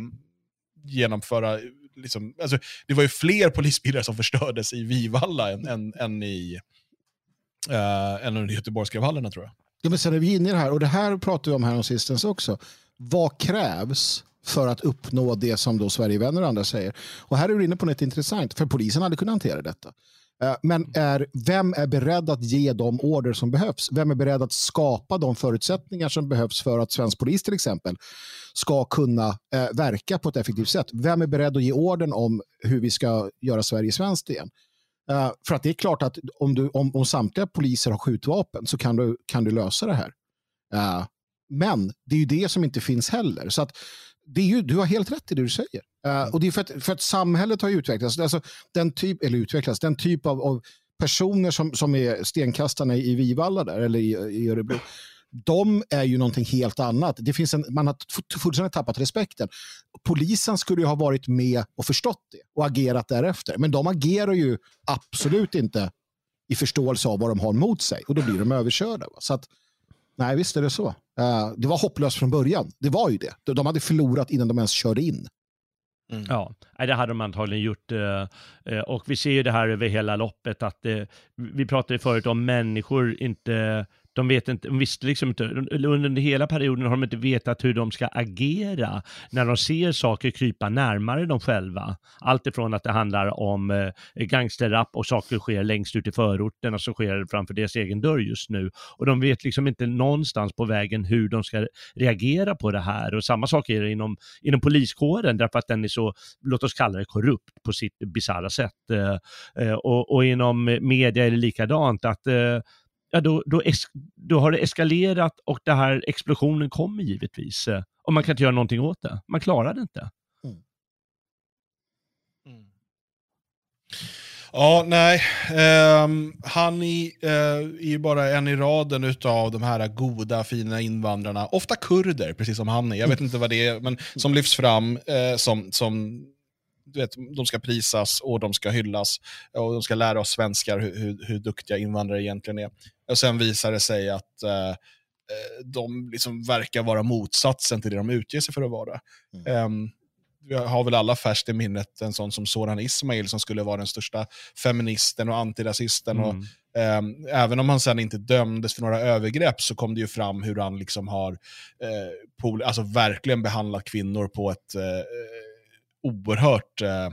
genomföra... Liksom, alltså, det var ju fler polisbilar som förstördes i Vivalla än, än, än i uh, än under Göteborgskravallerna tror jag. Ja, men sen är vi inne i det här, och det här pratade vi om här om sistens också. Vad krävs för att uppnå det som då Sverigevänner och andra säger? Och här är du inne på något intressant, för polisen hade kunnat hantera detta. Eh, men är, vem är beredd att ge de order som behövs? Vem är beredd att skapa de förutsättningar som behövs för att svensk polis till exempel ska kunna eh, verka på ett effektivt sätt? Vem är beredd att ge orden om hur vi ska göra Sverige svenskt igen? Uh, för att det är klart att om, du, om, om samtliga poliser har skjutvapen så kan du, kan du lösa det här. Uh, men det är ju det som inte finns heller. Så att det är ju, du har helt rätt i det du säger. Uh, och det är för att, för att samhället har utvecklats. Alltså, den typ, eller utvecklats, den typ av, av personer som, som är stenkastarna i Vivalla där, eller i, i Örebro de är ju någonting helt annat. Det finns en, man har fullständigt tappat respekten. Polisen skulle ju ha varit med och förstått det och agerat därefter. Men de agerar ju absolut inte i förståelse av vad de har mot sig och då blir de överkörda. Så att, nej, visst är det så. Uh, det var hopplöst från början. Det var ju det. De hade förlorat innan de ens körde in. Mm. Ja, det hade de antagligen gjort. Eh, eh, och vi ser ju det här över hela loppet att vi pratade förut om människor inte de, vet inte, de visste liksom inte, under hela perioden har de inte vetat hur de ska agera när de ser saker krypa närmare dem själva. Allt ifrån att det handlar om eh, gangsterrap och saker sker längst ut i förorten och så sker det framför deras egen dörr just nu. Och de vet liksom inte någonstans på vägen hur de ska reagera på det här. Och samma sak är det inom, inom poliskåren därför att den är så, låt oss kalla det korrupt på sitt bisarra sätt. Eh, eh och, och inom media är det likadant, att eh, ja, då, då, es, då har det eskalerat och den här explosionen kommer givetvis. Eh, och man kan inte göra någonting åt det. Man klarar det inte. Mm. Mm. Ja, nej. Um, han är, uh, är ju bara en i raden av de här goda, fina invandrarna. Ofta kurder, precis som han är. Jag vet inte vad det är, men som lyfts fram uh, som, som du vet, de ska prisas och de ska hyllas. Och de ska lära oss svenskar hur, hur, hur duktiga invandrare egentligen är. Och sen visar det sig att eh, eh, de liksom verkar vara motsatsen till det de utger sig för att vara. Mm. Um, vi har väl alla färskt i minnet en sån som Soran Ismail som skulle vara den största feministen och antirasisten. Mm. Och, um, även om han sen inte dömdes för några övergrepp så kom det ju fram hur han liksom har på, alltså verkligen behandlat kvinnor på ett uh, oerhört uh,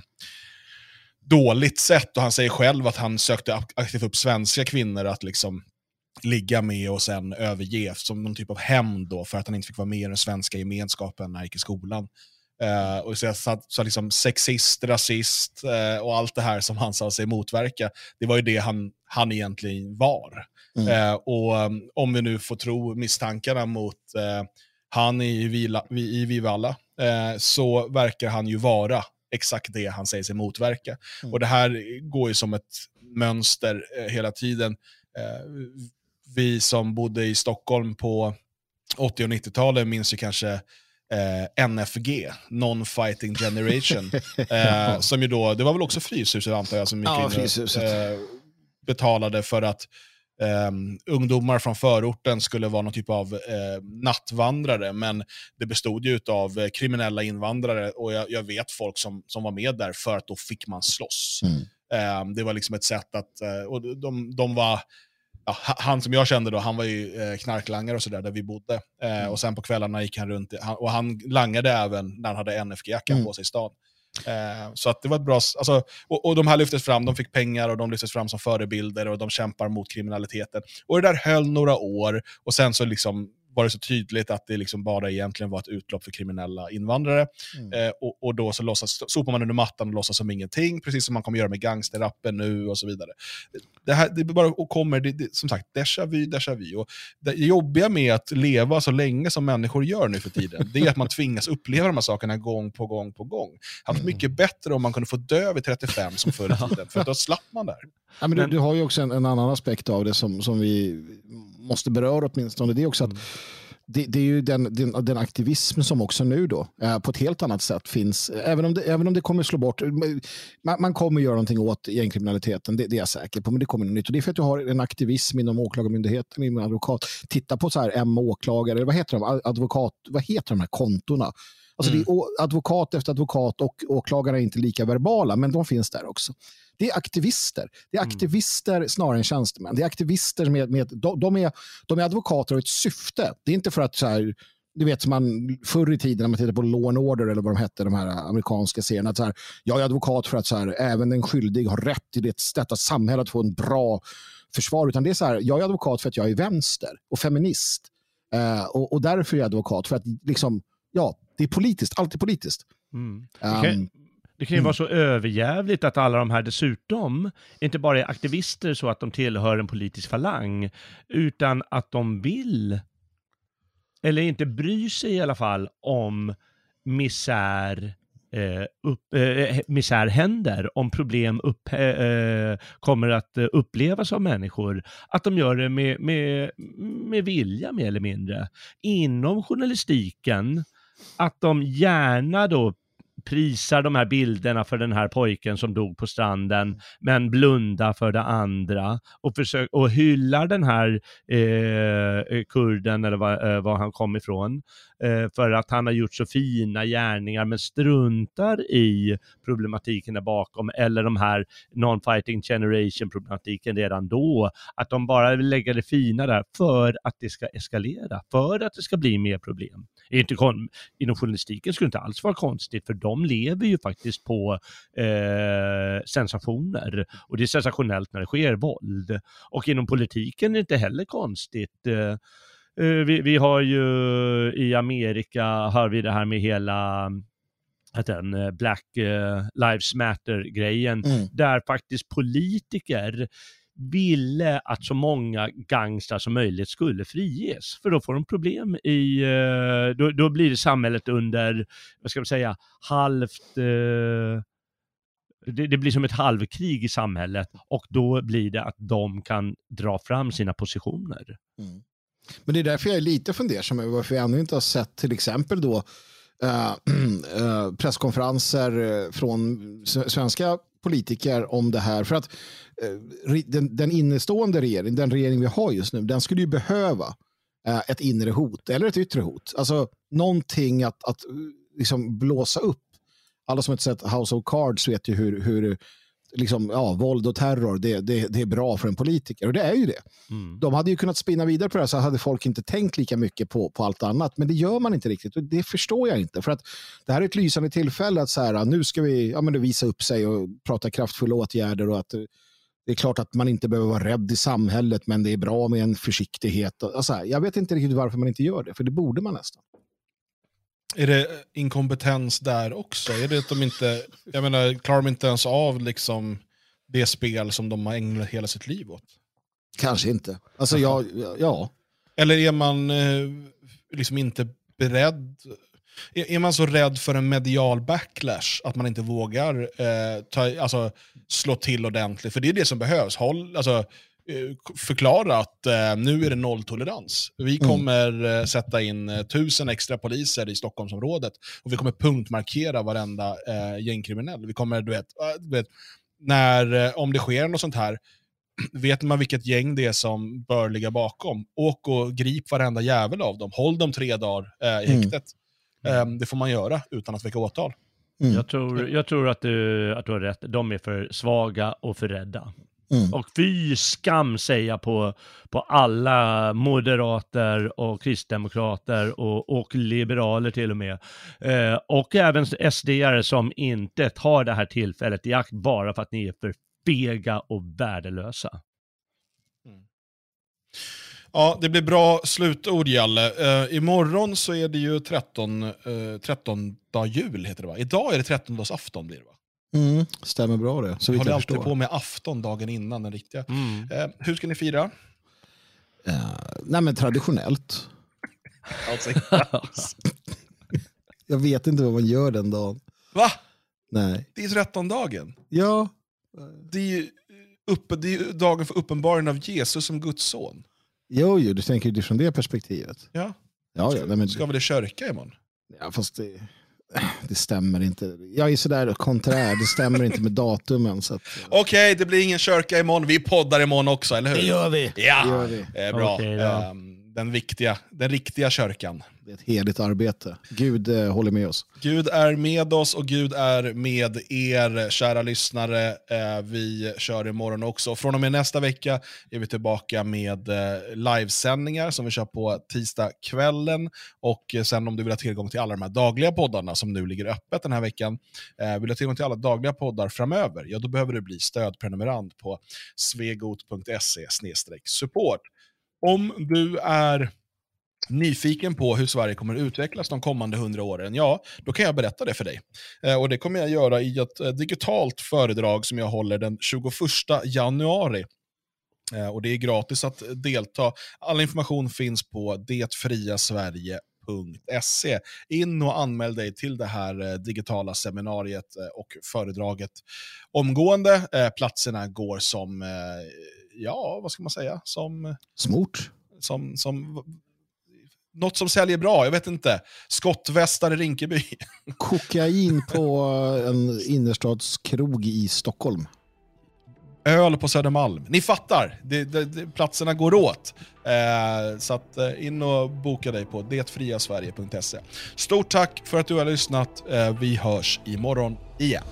dåligt sätt. Och han säger själv att han sökte aktivt upp svenska kvinnor att liksom ligga med och sen överge som någon typ av hämnd för att han inte fick vara med i den svenska gemenskapen när han gick i skolan. Uh, och så, så, så liksom sexist, rasist uh, och allt det här som han sa sig motverka, det var ju det han, han egentligen var. Mm. Uh, och um, om vi nu får tro misstankarna mot han i, Vila, i Vivalla, så verkar han ju vara exakt det han säger sig motverka. Mm. Och det här går ju som ett mönster hela tiden vi som bodde i Stockholm på 80 och 90-talet minns ju kanske eh, NFG, Non-Fighting Generation. eh, som ju då, det var väl också Fryshuset antar jag som gick ja, in eh, betalade för att Um, ungdomar från förorten skulle vara någon typ av uh, nattvandrare, men det bestod ju av uh, kriminella invandrare och jag, jag, vet folk som, som var med där för att då fick man slåss. Mm. Um, det var liksom ett sätt att, uh, och de, de var ja, han som jag kände då, han var ju eh, knarklangare och sådär där vi bodde. Eh, mm. Och sen på kvällarna gick han runt, och han langade även när han hade NFG-jackan mm. på sig i stan. Eh, så att det var ett bra, alltså, och, och de här lyftes fram, de fick pengar och de lyftes fram som förebilder och de kämpar mot kriminaliteten. Och det där höll några år och sen så liksom var det så tydligt att det liksom bara egentligen var ett utlopp för kriminella invandrare. Mm. Eh, och, och, då så låtsas, sopar man under mattan och låtsas som ingenting, precis som man kommer göra med gangsterrappen nu och så vidare. Det, här, det bara och kommer, det, det, som sagt, déjà vu, déjà vu. Och det jobbiga med att leva så länge som människor gör nu för tiden, det är att man tvingas uppleva de här sakerna gång på gång på gång. Det hade varit mm. mycket bättre om man kunde få dö vid 35 som förr i tiden, för då slapp man där. Ja, men du, du har ju också en, en, annan aspekt av det som, som vi måste beröra åtminstone. Det är också att det, det, är ju den, den, den, aktivism som också nu då eh, på ett helt annat sätt finns. Även om det, även om det kommer slå bort. Man, man kommer göra någonting åt gängkriminaliteten, det, det är jag säker på. Men det kommer något nytt. Och det är för att du har en aktivism inom åklagarmyndigheten, inom advokat. Titta på så här M åklagare, vad heter de? Advokat, vad heter de här kontona? Alltså mm. det är advokat efter advokat och åklagare är inte lika verbala, men de finns där också. Det är aktivister. Det är mm. aktivister mm. snarare än tjänstemän. Det är aktivister med, med de, de, är, de är advokater och ett syfte. Det är inte för att så här, du vet som man förr i tiden när man tittade på Law and Order eller vad de hette, de här amerikanska serierna. Att så här, jag är advokat för att så här, även en skyldig har rätt i det, detta samhälle att få en bra försvar. Utan det är så här, jag är advokat för att jag är vänster och feminist. Uh, och, och därför är jag advokat. För att liksom, ja, det är politiskt, alltid politiskt. Mm. Um, det kan ju mm. vara så överjävligt att alla de här dessutom inte bara är aktivister så att de tillhör en politisk falang, utan att de vill, eller inte bryr sig i alla fall, om misär, eh, upp, eh, misär händer, om problem upp, eh, kommer att upplevas av människor, att de gör det med, med, med vilja mer eller mindre. Inom journalistiken, att de gärna då prisar de här bilderna för den här pojken som dog på stranden, men blundar för det andra och, försök, och hyllar den här eh, kurden eller var, eh, var han kom ifrån eh, för att han har gjort så fina gärningar men struntar i problematiken där bakom eller de här non-fighting generation problematiken redan då. Att de bara vill lägga det fina där för att det ska eskalera, för att det ska bli mer problem. Inom journalistiken skulle det inte alls vara konstigt för de lever ju faktiskt på eh, sensationer och det är sensationellt när det sker våld. Och inom politiken är det inte heller konstigt. Eh, Eh, vi, vi, har ju i Amerika, har vi det här med hela att den eh, Black eh, Lives Matter-grejen, mm. där faktiskt politiker ville att så många gangstrar som möjligt skulle friges. För då får de problem i, eh, då, då blir det samhället under, vad ska man säga, halvt eh, det, det, blir som ett halvkrig i samhället och då blir det att de kan dra fram sina positioner. Mm. Men det är därför jag är lite fundersam över varför jag ännu inte har sett till exempel då äh, äh, presskonferenser från svenska politiker om det här. För att eh, den, den innestående regeringen, den regering vi har just nu, den skulle ju behöva eh, ett inre hot eller ett yttre hot. Alltså någonting att, att eh, liksom blåsa upp. Alla som har sett House of Cards vet ju hur, hur liksom, ja, våld och terror, det, det, det är bra för en politiker. Och det är ju det. Mm. De hade ju kunnat spinna vidare på det här så hade folk inte tänkt lika mycket på, på allt annat. Men det gör man inte riktigt och det förstår jag inte. För att det här är ett lysande tillfälle att så här, nu ska vi ja, men visa upp sig och prata kraftfulla åtgärder och att det är klart att man inte behöver vara rädd i samhället men det är bra med en försiktighet. Alltså, jag vet inte riktigt varför man inte gör det, för det borde man nästan. Är det inkompetens där också? Är det att de inte, jag menar, klarar de inte ens av liksom det spel som de har ägnat hela sitt liv åt? Kanske inte. Alltså, ja, ja. Eller är man eh, liksom inte beredd? Är, man så rädd för en medial backlash att man inte vågar eh, ta, alltså, slå till ordentligt? För det är det som behövs. Håll, alltså, förklara att eh, nu är det nolltolerans. Vi mm. kommer mm. eh, sätta in eh, tusen extra poliser i Stockholmsområdet och vi kommer punktmarkera varenda eh, gängkriminell. Vi kommer, du vet, du vet när, eh, om det sker något sånt här, vet man vilket gäng det är som bör ligga bakom. Åk och grip varenda jävel av dem. Håll dem tre dagar eh, i mm. häktet. Mm. det får man göra utan att väcka åtal. Mm. Jag, tror, jag tror att du, att du har rätt. De är för svaga och för rädda. Mm. Och fy skam säger jag på, på alla moderater och kristdemokrater och, och liberaler till och med. Eh, och även SD-are som inte tar det här tillfället i akt bara för att ni är för fega och värdelösa. Mm. Ja, det blir bra slutord, Jalle. Uh, imorgon så är det ju 13, uh, 13 dag jul, heter det va? Idag är det 13 dags afton blir det va? Mm, stämmer bra det. Så vi håller alltid på med afton dagen innan den riktiga. Mm. Eh, hur ska ni fira? Uh, nej men traditionellt. jag vet inte vad man gör den dagen. Va? Nej. Det är 13-dagen. Ja. Det är, uppe, det är dagen för uppenbarelsen av Jesus som Guds son. Jo, jo, du tänker utifrån det perspektivet. Ja. Ja, ja, nej, men, Ska väl i kyrka imorgon? ja fast det, det stämmer inte. Jag är sådär konträr, det stämmer inte med datumen. Så att, Okej, det blir ingen kyrka imorgon. Vi poddar imorgon också, eller hur? gör vi. Ja, Det gör vi. Eh, bra. Okej då. Den, viktiga, den riktiga kyrkan. Det är ett heligt arbete. Gud eh, håller med oss. Gud är med oss och Gud är med er, kära lyssnare. Eh, vi kör imorgon också. Från och med nästa vecka är vi tillbaka med eh, livesändningar som vi kör på tisdagskvällen. Och eh, sen om du vill ha tillgång till alla de här dagliga poddarna som nu ligger öppet den här veckan, eh, vill du ha tillgång till alla dagliga poddar framöver, ja då behöver du bli stödprenumerant på svegot.se support. Om du är nyfiken på hur Sverige kommer att utvecklas de kommande hundra åren, ja, då kan jag berätta det för dig. Eh, och Det kommer jag göra i ett eh, digitalt föredrag som jag håller den 21 januari. Eh, och Det är gratis att delta. All information finns på detfriasverige.se. In och anmäl dig till det här eh, digitala seminariet eh, och föredraget omgående. Eh, Platserna går som, eh, ja, vad ska man säga, som Smort. som, som något som säljer bra, jag vet inte. Skottvästar i Rinkeby. Kokain på en innerstadskrog i Stockholm. Öl på Södermalm. Ni fattar, det, det, det, platserna går åt. Eh, så att, eh, in och boka dig på detfriasverige.se. Stort tack för att du har lyssnat. Eh, vi hörs imorgon igen.